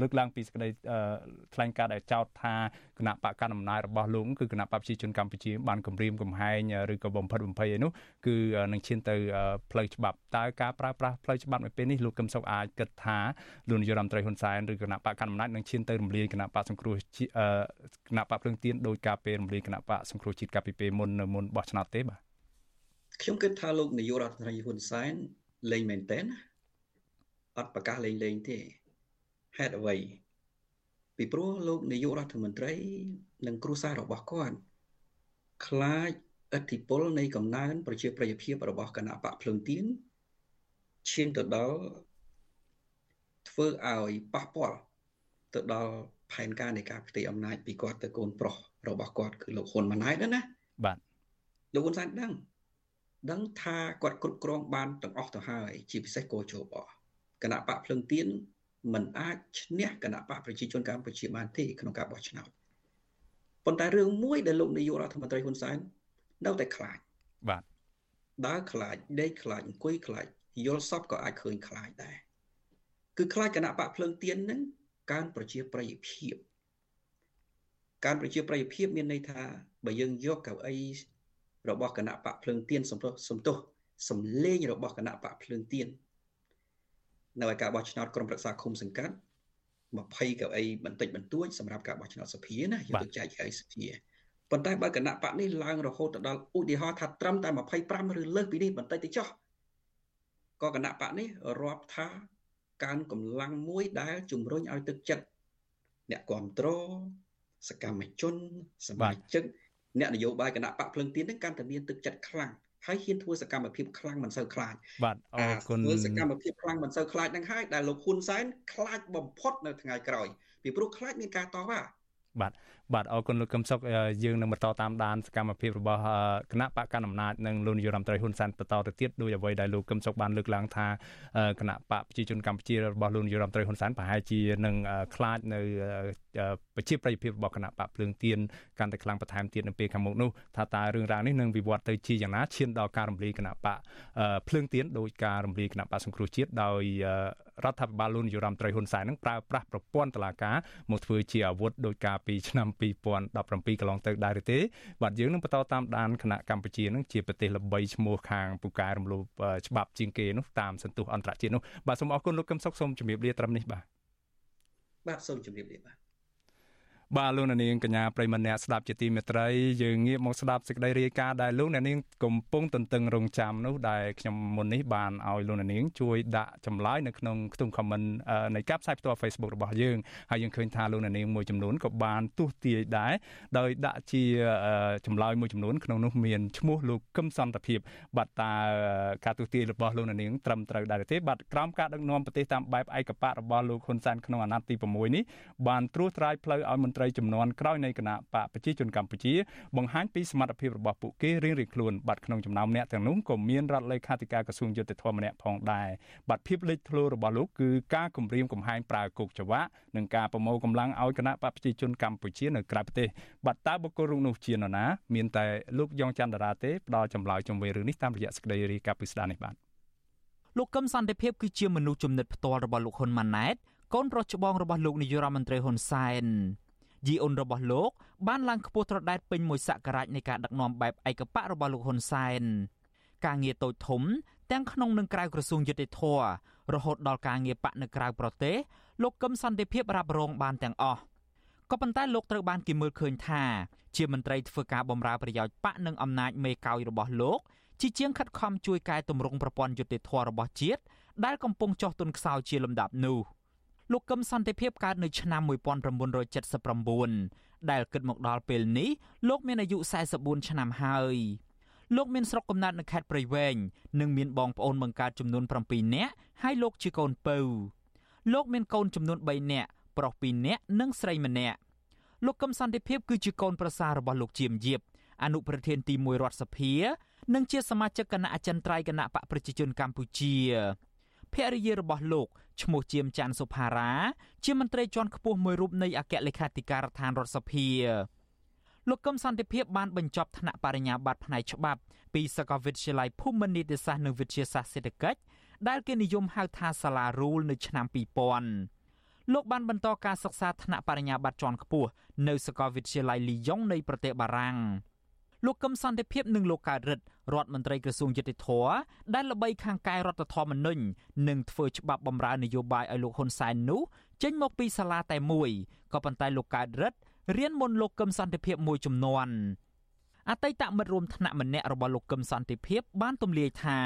លើកឡើងពីសេចក្តីថ្លែងការណ៍ដែលចោទថាគណៈបកកណ្ដាលអំណាចរបស់លោកគឺគណៈបកប្រជាជនកម្ពុជាបានគម្រាមកំហែងឬក៏បំផិតបំភ័យឯនោះគឺនឹងឈានទៅផ្លូវច្បាប់តើការប្រើប្រាស់ផ្លូវច្បាប់នៅពេលនេះលោកកឹមសុខអាចគិតថាលោកនាយរដ្ឋមន្ត្រីហ៊ុនសែនឬគណៈបកកណ្ដាលអំណាចនឹងឈានទៅរំលាយគណៈបកសង្គ្រោះគណៈបកភ្លើងទៀនដោយការពេលរំលាយគណៈបកសង្គ្រោះជាតិកាលពីពេលមុននៅមុនបោះឆ្នោតទេបាទខ្ញុំគិតថាលោកនាយករដ្ឋមន្ត្រីហ៊ុនសែនលេងមែនតើអត់ប្រកាសលេងលេងទេ ហេតុអ្វី ពីព្រោះលោកនាយករដ្ឋមន្ត្រី និងគ្រួសាររបស់គាត់ខ្លាចឥទ្ធិពលនៃកំណើនប្រជាប្រិយភាពរបស់គណៈបកភ្លឹងទៀនឈានទៅដល់ធ្វើឲ្យប៉ះពាល់ទៅដល់ផែនការនៃការផ្ទេរអំណាចពីគាត់ទៅកូនប្រុសរបស់គាត់គឺលោកហ៊ុនម៉ាណែតណាបាទលោកហ៊ុនសែនដឹងដឹងថាគាត់គ្រប់គ្រងបានទាំងអស់ទៅហើយជាពិសេសកោជបគណៈបកភ្លឹងទៀន មិនអាចឈ្នះគណៈបកប្រជាជនកម្ពុជាបានទេក្នុងការបោះឆ្នោតប៉ុន្តែរឿងមួយដែលលោកនាយករដ្ឋមន្ត្រីហ៊ុនសែននៅតែខ្លាចបាទដើរខ្លាចដេកខ្លាចអង្គុយខ្លាចយល់សពក៏អាចឃើញខ្លាចដែរគឺខ្លាចគណៈបកភ្លើងទៀនហ្នឹងកើនប្រជាប្រិយភាពកើនប្រជាប្រិយភាពមានន័យថាបើយើងយកកៅអីរបស់គណៈបកភ្លើងទៀនសំទោសសំទោសសំលេងរបស់គណៈបកភ្លើងទៀន នៅឯការបោះឆ្នោតក្រុមប្រឹក្សាឃុំសង្កាត់20កៅអីបន្តិចបន្តួចសម្រាប់ការបោះឆ្នោតសភាណាយកទៅចែកឲ្យសភាប៉ុន្តែបើគណៈបកនេះឡើងរហូតដល់ឧទាហរណ៍ថាត្រឹមតែ25ឬលើសពីនេះបន្តិចទៅចុះក៏គណៈបកនេះរាប់ថាកើនកម្លាំងមួយដែលជំរុញឲ្យទឹកចិត្តអ្នកគ្រប់គ្រងសកម្មជនសមាជិកអ្នកនយោបាយគណៈបកភ្លឹងទៀននឹងកាន់តែមានទឹកចិត្តខ្លាំង ហើយហ៊ានធ្វើសកម្មភាពខ្លាំងមិនសូវខ្លាចបាទអរគុណធ្វើសកម្មភាពខ្លាំងមិនសូវខ្លាចនឹងហើយដែលលោកហ៊ុនសែនខ្លាចបំផុតនៅថ្ងៃក្រោយពីព្រោះខ្លាចមានការតបថាបាទ បាទអរគុណលោកកឹមសុខយើងនឹងបន្តតាមដានសកម្មភាពរបស់គណៈបកកណ្ដាលអំណាចនិងលោកនាយរដ្ឋមន្ត្រីហ៊ុនសែនបន្តទៅទៀតដោយអ្វីដែលលោកកឹមសុខបានលើកឡើងថាគណៈបកប្រជាជនកម្ពុជារបស់លោកនាយរដ្ឋមន្ត្រីហ៊ុនសែនប្រហែលជានឹងខ្លាចនៅប្រជាប្រិយភាពរបស់គណៈបកភ្លើងទៀនកាន់តែខ្លាំងបន្ថែមទៀតនៅពេលខាងមុខនោះថាតើរឿងរ៉ាវនេះនឹងវិវត្តទៅជាយ៉ាងណាឈានដល់ការរំលាយគណៈបកភ្លើងទៀនដោយការរំលាយគណៈបកសង្គ្រោះជាតិដោយរដ្ឋាភិបាលលោកនាយរដ្ឋមន្ត្រីហ៊ុនសែននឹងប្រើប្រាស់ប្រព័ន្ធតុលាការមកធ្វើជាអាវុធដោយការពីឆ្នាំ2017កន្លងទៅដែរទេបាទយើងនឹងបន្តតាមដានគណៈកម្ពុជានឹងជាប្រទេសល្បីឈ្មោះខាងពូកែរំលោភច្បាប់ជាងគេនោះតាមសន្ទុះអន្តរជាតិនោះបាទសូមអរគុណលោកកឹមសុខសូមជម្រាបលាត្រឹមនេះបាទបាទសូមជម្រាបលាបាទ បាទលោកនាងកញ្ញាប្រិមម្នាក់ស្ដាប់ជាទីមេត្រីយើងងាកមកស្ដាប់សេចក្តីរាយការណ៍ដែលលោកនាងកំពុងទន្ទឹងរង់ចាំនោះដែលខ្ញុំមុននេះបានឲ្យលោកនាងជួយដាក់ចម្លើយនៅក្នុងខ្ទង់ comment នៃការផ្សាយផ្ទាល់ Facebook របស់យើងហើយយើងឃើញថាលោកនាងមួយចំនួនក៏បានទស្សទាយដែរដោយដាក់ជាចម្លើយមួយចំនួនក្នុងនោះមានឈ្មោះលោកកឹមសន្តិភាពបាទតើការទស្សទាយរបស់លោកនាងត្រឹមត្រូវដែរទេបាទក្រោមការដឹកនាំប្រទេសតាមបែបឯកបៈរបស់លោកហ៊ុនសែនក្នុងអាណត្តិទី6នេះបានត្រួសត្រាយផ្លូវឲ្យមន្ត្រីចំនួនក្រោយនៃគណៈបកប្រជាជនកម្ពុជាបង្ហាញពីសមត្ថភាពរបស់ពួកគេរៀងៗខ្លួនបាត់ក្នុងចំណោមអ្នកទាំងនោះក៏មានរដ្ឋលេខាធិការក្រសួងយុទ្ធភ័ពម្នាក់ផងដែរបាត់ភាពលេចធ្លោរបស់លោកគឺការគម្រាមកំហែងប្រើគុកចង្វាក់និងការប្រមូលកម្លាំងឲ្យគណៈបកប្រជាជនកម្ពុជានៅក្រៅប្រទេសបាត់តើបុគ្គលរូបនោះជានរណាមានតែលោកយ៉ងច័ន្ទតារាទេផ្ដល់ចម្លើយជុំវិញរឿងនេះតាមរយៈសេចក្តីរាយការណ៍ពីស្ដារនេះបាទលោកកឹមសន្តិភាពគឺជាមនុស្សចំណិតផ្ទាល់របស់លោកហ៊ុនម៉ាណែតកូនប្រុសច្បងរបស់លោកនាយរដ្ឋមន្ត្រីហ៊ុនសែន យីអ៊ុនរបស់លោកបានឡើងខ្ពស់ត្រដែតពេញមួយសករាជនៃការដឹកនាំបែបឯកបៈរបស់លោកហ៊ុនសែនការងារតូចធំទាំងក្នុងនិងក្រៅក្រសួងយុតិធធរហូតដល់ការងារបកនៅក្រៅប្រទេសលោកកឹមសន្តិភាពរ៉ាប់រងបានទាំងអស់ក៏ប៉ុន្តែលោកត្រូវបានគេមើលឃើញថាជាមន្ត្រីធ្វើការបម្រើប្រយោជន៍បកនិងអំណាចមេកោយរបស់លោកជាជាងខិតខំជួយកែតម្រង់ប្រព័ន្ធយុតិធធរបស់ជាតិដែលកំពុងចោះទុនខ្សោយជាលំដាប់នោះ។ លោកកឹមសន្តិភាពកើតនៅឆ្នាំ1979ដែលគិតមកដល់ពេលនេះលោកមានអាយុ44ឆ្នាំហើយលោកមានស្រុកកំណើតនៅខេត្តព្រៃវែងនិងមានបងប្អូនបង្កើតចំនួន7នាក់ហើយលោកជាកូនពៅលោកមានកូនចំនួន3នាក់ប្រុស2នាក់និងស្រីម្នាក់លោកកឹមសន្តិភាពគឺជាកូនប្រសាររបស់លោកជាមយៀបអនុប្រធានទី1រដ្ឋសភា និងជាសមាជិកគណៈអចិន្ត្រៃយ៍គណៈបកប្រជាជនកម្ពុជាភរិយារបស់លោក ឈ្មោះជាមច័ន្ទសុផារ៉ាជាមន្ត្រីជាន់ខ្ពស់មួយរូបនៃអគ្គលេខាធិការដ្ឋានរដ្ឋសភាលោកកឹមសន្តិភាពបានបញ្ចប់ថ្នាក់បរិញ្ញាបត្រផ្នែកច្បាប់ពីសាកលវិទ្យាល័យភូមិន្ទនីតិសាស្ត្រនិងវិទ្យាសាស្ត្រសេដ្ឋកិច្ចដែលគេនិយមហៅថាសាលារូលនៅឆ្នាំ2000លោកបានបន្តការសិក្សាថ្នាក់បរិញ្ញាបត្រជាន់ខ្ពស់នៅសាកលវិទ្យាល័យលីយ៉ុងនៃប្រទេសបារាំង លោកកឹមសន្តិភាពនិងលោកកើតរិទ្ធរដ្ឋមន្ត្រីក្រសួងយុតិធធដែលល្បីខាងកែរដ្ឋធម្មនុញ្ញនិងធ្វើច្បាប់បំរើនយោបាយឲ្យលោកហ៊ុនសែននោះចេញមកពីសាលាតែមួយក៏ប៉ុន្តែលោកកើតរិទ្ធរៀនមុនលោកកឹមសន្តិភាពមួយចំនួនអតីតមិត្តរួមថ្នាក់ម្នាក់របស់លោកកឹមសន្តិភាព បានទម្លាយថា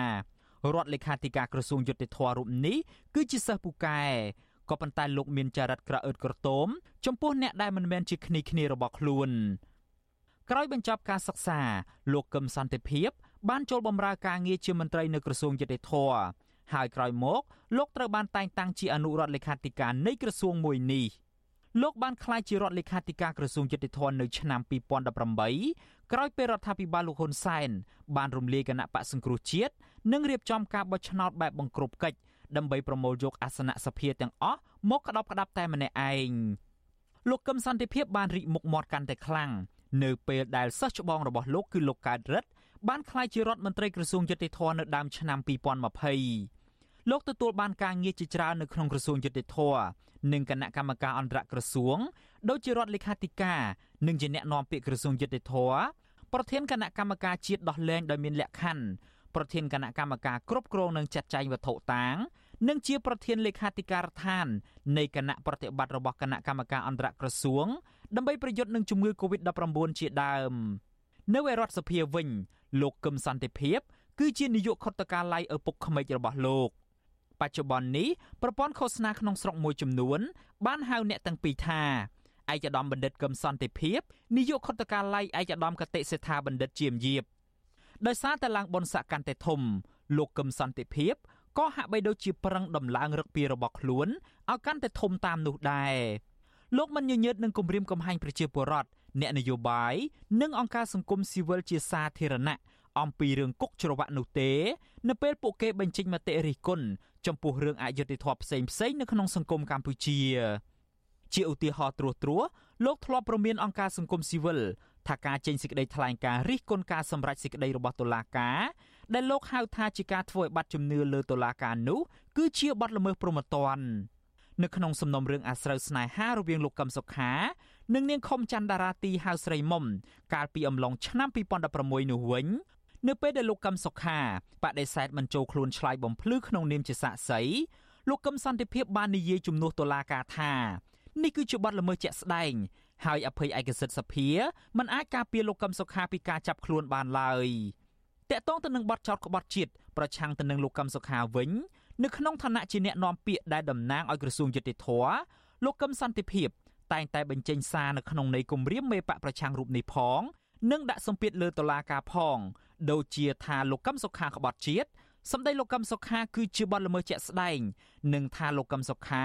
រដ្ឋលេខាធិការក្រសួងយុតិធធរូបនេះគឺជាសិស្សពូកែក៏ប៉ុន្តែលោកមានចរិតក្រអឺតក្រទមចំពោះអ្នកដែលមិនមែនជាគ្នាគ្នារបស់ខ្លួន ក្រោយបញ្ចប់ការសិក្សាលោកកឹមសន្តិភាព បានចូលបម្រើការងារជាមន្ត្រីនៅក្រសួងយុតិធធហើយក្រោយមកលោកត្រូវបានតែងតាំងជាអនុរដ្ឋលេខាធិការនៃក្រសួងមួយនេះលោកបានក្លាយជារដ្ឋលេខាធិការក្រសួងយុតិធធនៅឆ្នាំ2018ក្រោយពេលរដ្ឋាភិបាលលោកហ៊ុនសែនបានរំលាយគណៈបកសង្គ្រោះជាតិនិងរៀបចំការបោះឆ្នោតបែបបង្ក្រប់កិច្ចដើម្បីប្រមូលយកអាសនៈសភាទាំងអស់មកក្តោបក្តាប់តែម្នាក់ឯងលោកកឹមសន្តិភាពបានរីកមុខមាត់កាន់តែខ្លាំង នៅពេលដែលសិស្សច្បងរបស់លោកគឺលោកកើតរិទ្ធបានក្លាយជារដ្ឋមន្ត្រីក្រសួងយុតិធម៌នៅដើមឆ្នាំ2020លោកទទួលបានការងារជាច្រើននៅក្នុងក្រសួងយុតិធម៌និងគណៈកម្មការអន្តរក្រសួងដូចជារដ្ឋលេខាធិការនិងជាអ្នកណែនាំពាក្យក្រសួងយុតិធម៌ប្រធានគណៈកម្មការជាតិដោះលែងដោយមានលក្ខខណ្ឌប្រធានគណៈកម្មការគ្រប់គ្រងនិងចាត់ចែងវត្ថុតាងនិងជាប្រធានលេខាធិការដ្ឋាននៃគណៈប្រតិបត្តិរបស់គណៈកម្មការអន្តរក្រសួង ដើម្បីប្រយុទ្ធនឹងជំងឺ Covid-19 ជាដើមនៅឯរដ្ឋសភាវិញ លោកកឹមសន្តិភាព គឺជានាយកខុទ្ទកាល័យឪពុកក្មេករបស់លោកបច្ចុប្បន្ននេះប្រព័ន្ធឃោសនាក្នុងស្រុកមួយចំនួន បានហៅអ្នកទាំងពីរថាឯកឧត្តមបណ្ឌិតកឹមសន្តិភាពនាយកខុទ្ទកាល័យឯកឧត្តមកតិសេដ្ឋាបណ្ឌិតជាមយាបដោយសារតែឡើងបុណ្យស័ក្តិកាន់តែធំ លោកកឹមសន្តិភាពក៏ហាក់បីដូចជាប្រឹងដំឡើងរឹកពីរបស់ខ្លួនឲ្យកាន់តែធំតាមនោះដែរ លោកមិនញញើតនឹងគម្រាមកំហែងប្រជាពលរដ្ឋអ្នកនយោបាយនិងអង្គការសង្គមស៊ីវិលជាសាធារណៈអំពីរឿងគុកច្រវាក់នោះទេ នៅពេលពួកគេបញ្ចេញមតិរិះគន់ចំពោះរឿងអយុត្តិធម៌ផ្សេងផ្សេងនៅក្នុងសង្គមកម្ពុជា ជាឧទាហរណ៍ត្រួសត្រាសលោកធ្លាប់ប្រមានអង្គការសង្គមស៊ីវិលថាការចេញសេចក្តីថ្លែងការណ៍រិះគន់ការសម្រេចសេចក្តីរបស់តុលាការដែលលោកហៅថាជាការធ្វើឲ្យបាត់ជំនឿលើតុលាការនោះគឺជាបទល្មើសព្រហ្មទណ្ឌ នៅក្នុងសំណុំរឿងអាស្រូវស្នេហារវាងលោកកឹមសុខានិងនាងខុមច័ន្ទតារាទីហៅស្រីមុំកាលពីអំឡុងឆ្នាំ2016នោះវិញនៅពេលដែលលោកកឹមសុខាបដិសេធមិនចូលខ្លួនឆ្លើយបំភ្លឺក្នុងនាមជាសាក្សីលោកកឹមសន្តិភាពបាននិយាយជំនួសតុលាការថានេះគឺជាបទល្មើសជាក់ស្ដែងហើយអភ័យឯកសិទ្ធិសភាមិនអាចការពារលោកកឹមសុខាពីការចាប់ខ្លួនបានឡើយតកតងទៅនឹងបទចោទក្បត់ជាតិប្រឆាំងទៅនឹងលោកកឹមសុខាវិញ នៅក្នុងឋានៈជាអ្នកនាំពាក្យដែលតំណាងឲ្យក្រសួងយុតិធធលោកកឹមសន្តិភាពតែងតែបញ្ចេញសារនៅក្នុងន័យគម្រាមមេបកប្រឆាំងរូបនេះផងនិងដាក់សម្ពាធលើតុលាការផង ដូចជាថាលោកកឹមសុខាក្បត់ជាតិសម្ដីលោកកឹមសុខាគឺជាបទល្មើសជាក់ស្ដែងនិងថាលោកកឹមសុខា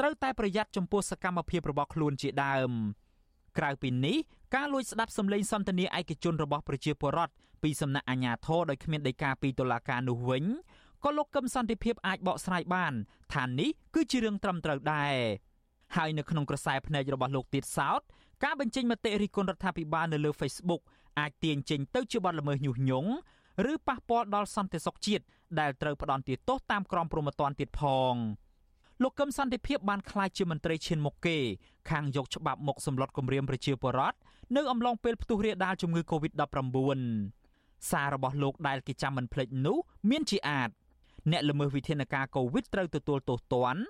ត្រូវតែប្រយ័ត្នចំពោះសកម្មភាពរបស់ខ្លួនជាដើមក្រៅពីនេះការលួចស្ដាប់សម្លេងសន្ទនាឯកជនរបស់ប្រជាពលរដ្ឋពីសំណាក់អាជ្ញាធរដោយគ្មានដីកាពីតុលាការនោះវិញ ក៏លោកកឹមសន្តិភាពអាចបកស្រាយបានថានេះគឺជារឿងត្រឹមត្រូវដែរហើយនៅក្នុងក្រសែភ្នែករបស់លោកទៀតសោតការបញ្ចេញមតិរិះគន់រដ្ឋាភិបាលនៅលើ Facebook អាចទាញចេញទៅជាបទល្មើសញុះញង់ឬប៉ះពាល់ដល់សន្តិសុខជាតិដែលត្រូវផ្ដន់ទោសតាមក្រមព្រហ្មទណ្ឌទៀតផងលោកកឹមសន្តិភាពបានក្លាយជាមន្ត្រីឈានមុខគេខាងយកច្បាប់មកសម្លុតគម្រាមប្រជាពលរដ្ឋនៅអំឡុងពេលផ្ទុះរាលដាលជំងឺ Covid-19 សាររបស់លោកដែលគេចាំមិនភ្លេចនោះមានជាអាច អ្នកល្មើសវិធានការកូវីដត្រូវទទួលទោសទណ្ឌ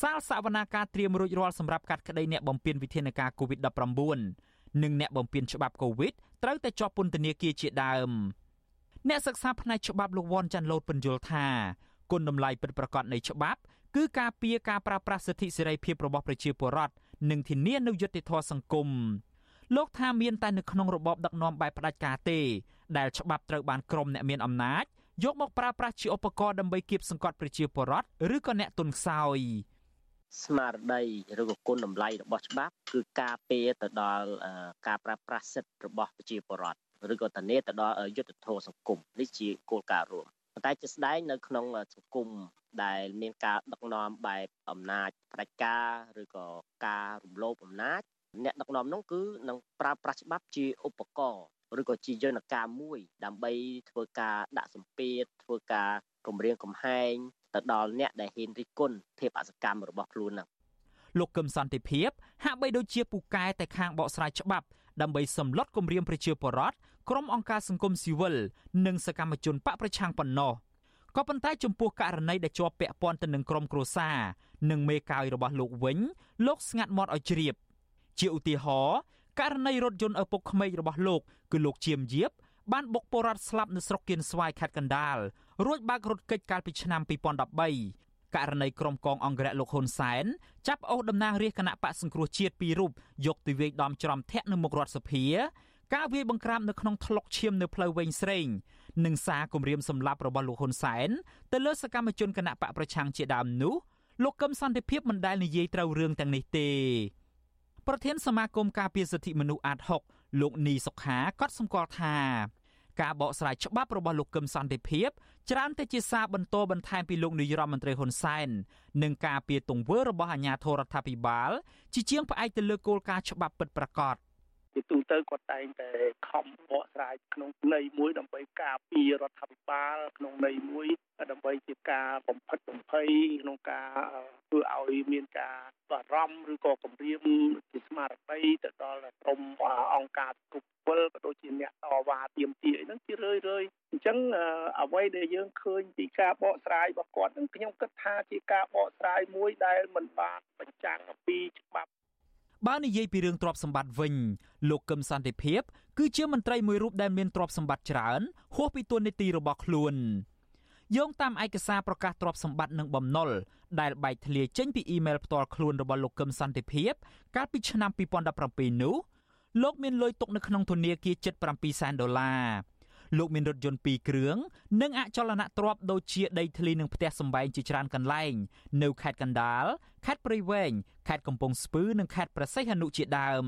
សាលសវនាការត្រៀមរួចរាល់សម្រាប់កាត់ក្តីអ្នកបំពេញវិធានការកូវីដ -19 និងអ្នកបំពេញច្បាប់កូវីដត្រូវតែជាប់ពន្ធនាគារជាដើមអ្នកសិក្សាផ្នែកច្បាប់លោកវ៉ាន់ចាន់ឡូតពន្យល់ថាគុណតម្លៃពិតប្រាកដនៃច្បាប់គឺការពារការប្រើប្រាស់សិទ្ធិសេរីភាពរបស់ប្រជាពលរដ្ឋនិងធានានូវយុត្តិធម៌សង្គមលោកថាមានតែនៅក្នុងរបបដឹកនាំបែបផ្ដាច់ការទេដែលច្បាប់ត្រូវបានក្រុមអ្នកមានអំណាច យកមកប្រើប្រាស់ជាឧបករណ៍ដើម្បីគៀបសង្កត់ប្រជាពលរដ្ឋឬក៏អ្នកទុនខ្សោយស្មារតីឬក៏គុណតម្លៃរបស់ច្បាប់គឺការពារទៅដល់ការប្រើប្រាស់សិទ្ធិរបស់ប្រជាពលរដ្ឋឬក៏ធានាទៅដល់យុត្តិធម៌សង្គមនេះជាគោលការណ៍រួមប៉ុន្តែជាស្ដែងនៅក្នុងសង្គមដែលមានការដឹកនាំបែបអំណាចផ្ដាច់ការឬក៏ការរំលោភអំណាចអ្នកដឹកនាំនោះគឺនឹងប្រើប្រាស់ច្បាប់ជាឧបករណ៍ ឬក៏ជាយន្តការមួយ ដើម្បីធ្វើការដាក់សម្ពាធធ្វើការគម្រាមកំហែងទៅដល់អ្នកដែលហ៊ានរិះគន់ភាពអសកម្មរបស់ខ្លួនហ្នឹងលោកកឹមសន្តិភាព ហាក់បីដូចជាពូកែតែខាងបកស្រាយច្បាប់ដើម្បីសម្លុតគម្រាមប្រជាពលរដ្ឋក្រុមអង្គការសង្គមស៊ីវិលនិងសកម្មជនបកប្រឆាំងប៉ុណ្ណោះក៏ប៉ុន្តែចំពោះករណីដែលជាប់ពាក់ព័ន្ធទៅនឹងក្រុមគ្រួសារនិងមេកាយរបស់លោកវិញ លោកស្ងាត់មាត់ឲ្យជ្រាប ជាឧទាហរណ៍ ករណីរថយន្តឪពុកក្មេករបស់លោកគឺលោកជាមយាបបានបុកពលរដ្ឋស្លាប់នៅស្រុកគៀនស្វាយខេត្តកណ្ដាលរួចបើករថគេចកាលពីឆ្នាំ2013ករណីក្រុមកងអង្គរៈលោកហ៊ុនសែនចាប់អូសតំណាងរាជគណៈបកសង្គ្រោះជាតិពីររូបយកទៅវាយដំច្រំធាក់នៅមុខរដ្ឋសភា ការវាយបង្ក្រាបនៅក្នុងថ្លុកឈាមនៅផ្លូវវែងស្រេងនិងសារគម្រាមសម្លាប់របស់លោកហ៊ុនសែនទៅលើសកម្មជនគណៈបកប្រឆាំងជាដើមនោះលោកកឹមសន្តិភាពមិនដែលនិយាយត្រូវរឿងទាំងនេះទេ ប្រធានសមាគមការពារសិទ្ធិមនុស្សអាត6លោកនីសុខាក៏សម្គាល់ថាការបកស្រាយច្បាប់របស់លោកកឹមសន្តិភាពច្រើនតែជាសារបន្តបន្ថែមពីលោកនាយរដ្ឋមន្ត្រីហ៊ុនសែននិងការពៀទង្វើរបស់អាជ្ញាធររដ្ឋាភិបាលជាជាងផ្អែកទៅលើគោលការណ៍ច្បាប់ពិតប្រាកដ ជាទូទៅគាត់តែងតែខំបកស្រាយក្នុងន័យមួយដើម្បីការពាររដ្ឋាភិបាលក្នុងន័យមួយដើម្បីជាការបំផិតបំភ័យក្នុងការធ្វើឲ្យមានការបារម្ភឬក៏គម្រាមជាស្មារតីទៅដល់ក្រុមអង្គការគ្រប់វិលក៏ដូចជាអ្នកតវ៉ាទៀមទាអីហ្នឹងជារឿយរឿយអញ្ចឹងអ្វីដែលយើងឃើញពីការបកស្រាយរបស់គាត់ហ្នឹងខ្ញុំគិតថាជាការបកស្រាយមួយដែលមិនបានបញ្ចាំងអំពីច្បាប់ បើនិយាយពីរឿងទ្រព្យសម្បត្តិវិញលោកកឹមសន្តិភាព គឺជាមន្ត្រីមួយរូបដែលមានទ្រព្យសម្បត្តិច្រើនហួសពីទួនាទីរបស់ខ្លួនយោងតាមឯកសារប្រកាសទ្រព្យសម្បត្តិនិងបំណុលដែលបែកធ្លាយចេញពីអ៊ីមែលផ្ទាល់ខ្លួនរបស់លោកកឹមសន្តិភាព កាលពីឆ្នាំ2017នោះលោកមានលុយទុកនៅក្នុងធនាគារជិត7សែនដុល្លារ លោកមានរថយន្ត2គ្រឿងនិងអចលនទ្រព្យដូចជាដីធ្លីនិងផ្ទះសម្បែងជាច្រើនកន្លែង នៅខេត្តកណ្ដាលខេត្តព្រៃវែងខេត្តកំពង់ស្ពឺនិងខេត្តព្រះសីហនុជាដើម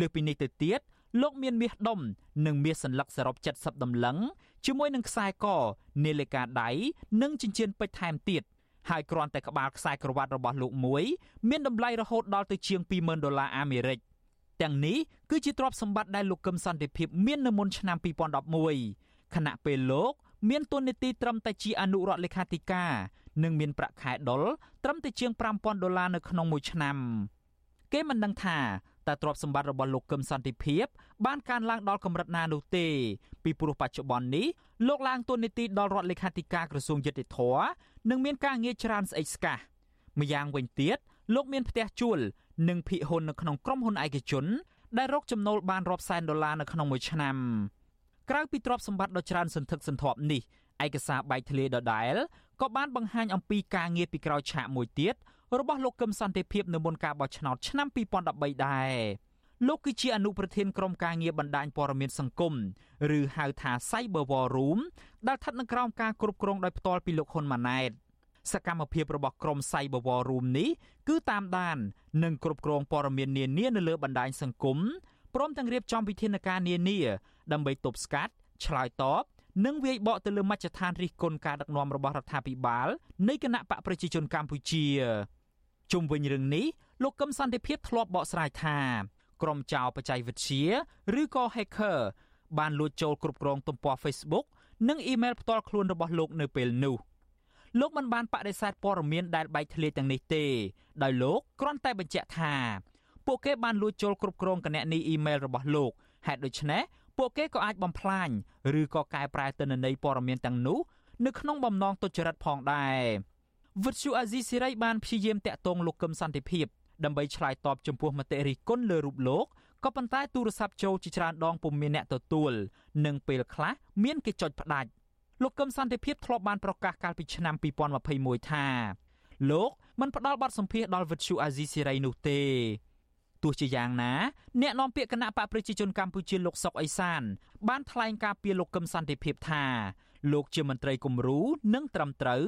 លើសពីនេះទៅទៀតលោកមានមាសដុំនិងមាសសន្លឹកសរុប70ដំឡឹងជាមួយនឹងខ្សែកនាឡិកាដៃនិងចិញ្ចៀនពេជ្រថែមទៀតហើយគ្រាន់តែក្បាលខ្សែក្រវ៉ាត់របស់លោកមួយមានតម្លៃរហូតដល់ទៅជាង20,000ដុល្លារអាមេរិក ទាំងនេះគឺជាទ្រព្យសម្បត្តិដែលលោកកឹមសន្តិភាពមាននៅមុនឆ្នាំ2011ខណៈពេលលោកមានទួនាទីត្រឹមតែជាអនុរដ្ឋលេខាធិការនិងមានប្រាក់ខែដុលត្រឹមតែជាង5000ដុល្លារនៅក្នុងមួយឆ្នាំ គេមិនដឹងថាតើទ្រព្យសម្បត្តិរបស់លោកកឹមសន្តិភាព បានកើនឡើងដល់កម្រិតណានោះទេ ពីព្រោះបច្ចុប្បន្ននេះលោកឡើងទួនាទីដល់រដ្ឋលេខាធិការក្រសួងយុតិធធនិងមានការងារច្រើនស្អិចស្កះម្យ៉ាងវិញទៀតលោកមានផ្ទះជួល និងភិហ៊ុននៅក្នុងក្រុមហ៊ុនឯកជនដែលរកចំណូលបានរាប់សែនដុល្លារនៅក្នុងមួយឆ្នាំក្រៅពីទ្រព្យសម្បត្តិដ៏ច្រើនសន្ធឹកសន្ធាប់នេះឯកសារបែកធ្លាយដដែលក៏បានបង្ហាញអំពីការងារពីក្រោយឆាកមួយទៀតរបស់លោកកឹមសន្តិភាពនៅមុនការបោះឆ្នោតឆ្នាំ2013ដែរលោកគឺជាអនុប្រធានក្រុមការងារបណ្ដាញព័ត៌មានសង្គមឬហៅថា Cyber War Room ដែលស្ថិតនៅក្រោមការគ្រប់គ្រងដោយផ្ទាល់ពីលោកហ៊ុនម៉ាណែត សកម្មភាពរបស់ក្រុម Cyber War Room នេះគឺតាមដាន និងគ្រប់គ្រងព័ត៌មាននានានៅលើបណ្ដាញសង្គមព្រមទាំងរៀបចំវិធានការនានាដើម្បីទប់ស្កាត់ឆ្លើយតបនិងវាយបកទៅលើមជ្ឈដ្ឋានរិះគន់ការដឹកនាំរបស់រដ្ឋាភិបាលនៃគណៈបកប្រជាជនកម្ពុជាជុំវិញរឿងនេះលោកកឹមសន្តិភាពធ្លាប់បកស្រាយថាក្រុមចៅបច្ចេកវិទ្យាឬក៏ hacker បានលួចចូលគ្រប់គ្រងទំព័រ Facebook និងអ៊ីមែលផ្ទាល់ខ្លួនរបស់លោកនៅពេលនោះ លោកមិនបានបដិសេធព័ត៌មានដែលបែកធ្លាយទាំងនេះទេដោយលោកគ្រាន់តែបញ្ជាក់ថាពួកគេបានលួចចូលគ្រប់គ្រងគណនីអ៊ីមែលរបស់លោកហេតុដូច្នេះពួកគេក៏អាចបំផ្លាញឬក៏កែប្រែទិន្នន័យព័ត៌មានទាំងនោះនៅក្នុងបំណងទុច្ចរិតផងដែរវិទ្យុអាស៊ីសេរីបានព្យាយាមតាក់ទងលោកកឹមសន្តិភាពដើម្បីឆ្លើយតបចំពោះមតិរិះគន់លើរូបលោកក៏ប៉ុន្តែទូរស័ព្ទចូលជាច្រើនដងពុំមានអ្នកទទួលនិងពេលខ្លះមានគេចុចផ្ដាច់ លោកកឹមសន្តិភាពធ្លាប់បានប្រកាសកាលពីឆ្នាំ2021ថាលោកមិនផ្ដល់បទសម្ភាសដល់វិទ្យុអាស៊ីសេរីនោះទេទោះជាយ៉ាងណាអ្នកនាំពាក្យគណៈបកប្រជាជនកម្ពុជាលោកសុកអេសាន បានថ្លែងការពីលោកកឹមសន្តិភាពថាលោកជាមន្ត្រីគំរូនិងត្រឹមត្រូវ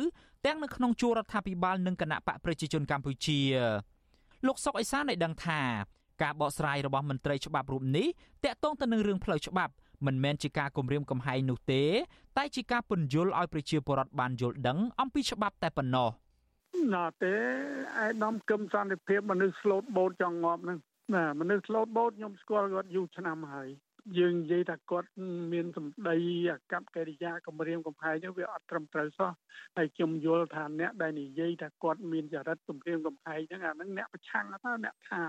ទាំងនៅក្នុងជួររដ្ឋាភិបាលនិងគណៈបកប្រជាជនកម្ពុជាលោកសុកអេសានបានដឹងថាការបកស្រាយរបស់មន្ត្រីច្បាប់រូបនេះតាក់ទងទៅនឹងរឿងផ្លូវច្បាប់ មិនមែនជាការគម្រាមកំហែងនោះទេ តែជាការពន្យល់ឲ្យប្រជាពលរដ្ឋបានយល់ដឹងអំពីច្បាប់តែប៉ុណ្ណោះណាទេឯដំគឹមសន្តិភាពមនុស្សស្លូតបូតចង់ងាប់ហ្នឹងណាមនុស្សស្លូតបូតខ្ញុំស្គាល់គាត់យូរឆ្នាំហើយយើងនិយាយថាគាត់មានសម្ដីអាកប្បកិរិយាគម្រាមកំហែងនេះវាអត់ត្រឹមត្រូវសោះហើយខ្ញុំយល់ថាអ្នកដែលនិយាយថាគាត់មានចរិតគម្រាមកំហែងហ្នឹងអាហ្នឹងអ្នកប្រឆាំងថាអ្នកថា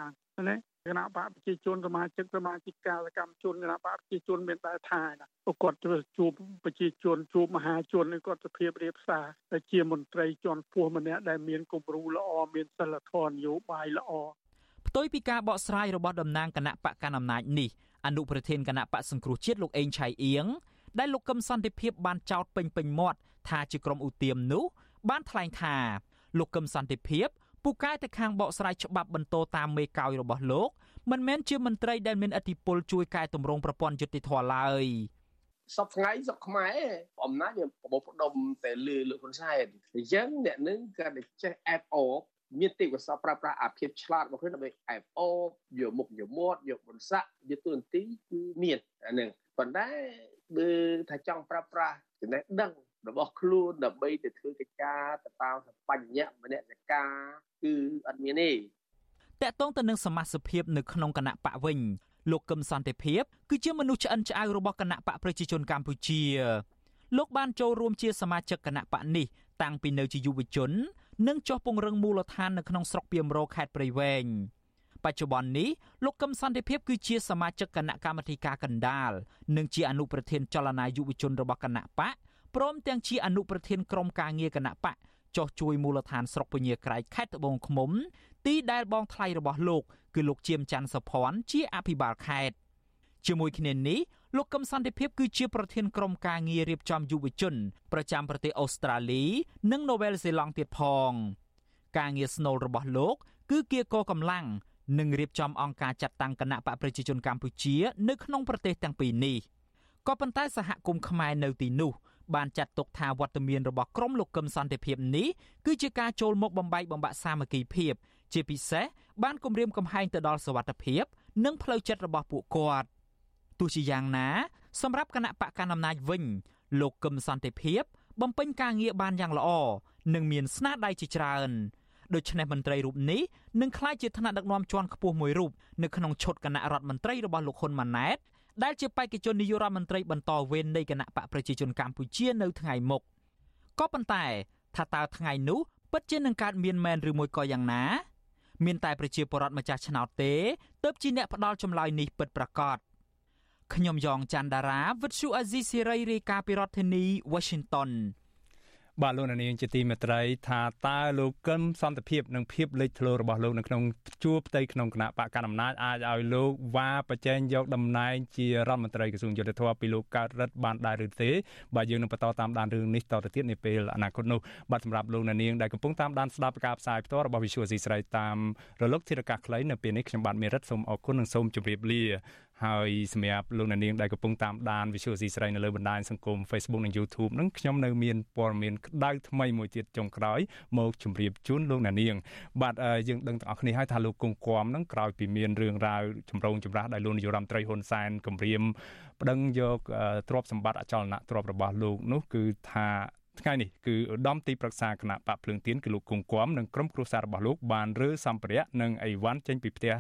ណាគណៈបកប្រជាជនសមាជិកសមាជិកាសកម្មជនគណៈបកប្រជាជនមានតែថាណាគាត់ជួបប្រជាជនជួបមហាជនគាត់សភាពរៀបសារតែជាមន្ត្រីជាន់ខ្ពស់ម្នាក់ដែលមានគំរូល្អមានសិលធម៌នយោបាយល្អផ្ទុយពីការបកស្រាយរបស់តំណាងគណៈបកកណ្ដាលអំណាចនេះអនុប្រធានគណៈបកសង្គ្រោះជាតិលោកអេងឆៃអៀងដែលលោកកឹមសន្តិភាពបានចោទពេញពេញមាត់ថាជាក្រុមឧទាមនោះបានថ្លែងថាលោកកឹមសន្តិភាព ពូកែទៅខាងបកស្រាយច្បាប់បន្តតាមមេកោយរបស់លោកមិនមែនជាមន្ត្រីដែលមានអធិបុលជួយកែតម្រង់ប្រព័ន្ធយុតិធធម៌ឡើយសពថ្ងៃសពខ្មែរអំណាចវាបបផ្ដុំតែលឺលោកហ៊ុនសែនអញ្ចឹងអ្នកនឹងក៏ចេះអែបអបមានទេពកោសល្យប្រើប្រាស់អាភិបឆ្លាតរបស់ខ្លួនដើម្បីអែបអូបយកមុខយកមាត់យកបន្សាក់យកទូនទីគឺមានអានឹងប៉ុន្តែបើថាចង់ប្រើប្រាស់ចំណេះដឹង របស់ខ្លួនដើម្បីទៅធ្វើកិច្ចការទៅតាមបញ្ញៈមនសិការគឺអត់មានទេតកតងទៅនឹងសមាជិកភាពនៅក្នុងគណៈបកវិញលោកកឹមសន្តិភាពគឺជាមនុស្សឆ្អិនឆ្អៅរបស់គណៈបកប្រជាជនកម្ពុជាលោកបានចូលរួមជាសមាជិកគណៈបកនេះតាំងពីនៅជាយុវជន និងចុះពង្រឹងមូលដ្ឋាននៅក្នុងស្រុកពីមរោខេត្តព្រៃវែងបច្ចុប្បន្ននេះលោកកឹមសន្តិភាពគឺជាសមាជិកគណៈកម្មាធិការកណ្ដាលនិងជាអនុប្រធានចលនាយុវជនរបស់គណៈបក ព្រមទាំងជាអនុប្រធានក្រុមការងារគណៈបកចោះជួយមូលដ្ឋានស្រុកពញាក្រែកខេត្តត្បូងឃ្មុំ ទីដែលបងថ្លៃរបស់លោកគឺលោកជាមច័ន្ទសុភ័ណ្ឌជាអភិបាលខេត្តជាមួយគ្នានេះលោកកឹមសន្តិភាពគឺជាប្រធានក្រុមការងាររៀបចំយុវជនប្រចាំប្រទេសអូស្ត្រាលី និងនូវែលសេឡង់ទៀតផង ការងារស្នូលរបស់លោក គឺគៀកកម្លាំងនិងរៀបចំអង្គការចាត់តាំងគណៈបកប្រជាជនកម្ពុជា នៅក្នុងប្រទេសទាំងពីរនេះក៏ប៉ុន្តែសហគមន៍ខ្មែរនៅទីនោះ បានចាត់ទុកថាវត្តមានរបស់ក្រុមលោកកឹមសន្តិភាពនេះគឺជាការចូលមកបំបែកបំបាក់សាមគ្គីភាព ជាពិសេសបានគំរាមកំហែងទៅដល់សវត្ថភាព និងផ្លូវចិត្តរបស់ពួកគាត់ទោះជាយ៉ាងណាសម្រាប់គណៈបកកណ្ដាលអំណាចវិញ លោកកឹមសន្តិភាព បំពេញការងារបានយ៉ាងល្អនិងមានស្នាដៃជាច្រើនដូច្នេះមន្ត្រីរូបនេះនឹងក្លាយជាថ្នាក់ដឹកនាំជាន់ខ្ពស់មួយរូបនៅក្នុងឈុតគណៈរដ្ឋមន្ត្រីរបស់លោកហ៊ុនម៉ាណែត ដែលជាបេក្ខជននាយករដ្ឋមន្ត្រីបន្តវេននៃគណៈបកប្រជាជនកម្ពុជានៅថ្ងៃមុខក៏ប៉ុន្តែថាតើថ្ងៃនោះពិតជានឹងកើតមានមែនឬមួយក៏យ៉ាងណា មានតែប្រជាពលរដ្ឋម្ចាស់ឆ្នោតទេទើបជាអ្នកផ្ដល់ចម្លើយនេះពិតប្រាកដខ្ញុំយ៉ងច័ន្ទដារាវិទ្យុអាស៊ីសេរីរាយការណ៍ពីរដ្ឋធានី Washington បាទលោកនាងជាទីមេត្រីថាតើលោកកឹមសន្តិភាពនិងភាពលេចធ្លោរបស់លោកនៅក្នុងជួរផ្ទៃក្នុងគណៈបកកណ្ដាលអំណាចអាចឲ្យលោកវ៉ាប្រជែងយកតំណែងជារដ្ឋមន្ត្រីក្រសួងយុទ្ធភ័ពពីលោកកើតរិទ្ធបានដែរឬទេបាទយើងនឹងបន្តតាមដានរឿងនេះតទៅទៀតនាពេលអនាគតនោះបាទសម្រាប់លោកនាងដែលកំពុងតាមដានស្ដាប់ការផ្សាយផ្ទាល់របស់ Visual C ស្រីតាមរលកធារកាសខ្លីនៅពេលនេះខ្ញុំបាទមេរិតសូមអរគុណនិងសូមជម្រាបលា ហើយសម្រាប់លោកអ្នកនាងដែលកំពុងតាមដាន Visual C ស្រីនៅលើបណ្ដាញសង្គម Facebook និង YouTube នឹងខ្ញុំនៅមានព័ត៌មានក្តៅថ្មីមួយទៀតចុងក្រោយមកជម្រាបជូនលោកអ្នកនាង បាទយើងដឹងទាំងអស់គ្នាហើយថាលោកគង់គំនឹងក្រោយពីមានរឿងរ៉ាវចម្រូងចម្រាសដោយលោកនាយរដ្ឋមន្ត្រីហ៊ុនសែនគម្រាមប្តឹងយកទ្រព្យសម្បត្តិអចលនៈទ្រព្យរបស់លោកនោះគឺថាថ្ងៃនេះគឺឧត្តមទីប្រឹក្សាគណៈបកភ្លើងទៀនគឺលោកគង់គំនិងក្រុមគ្រួសាររបស់លោកបានរើសម្ភារៈនិងអីវ៉ាន់ចេញពីផ្ទះ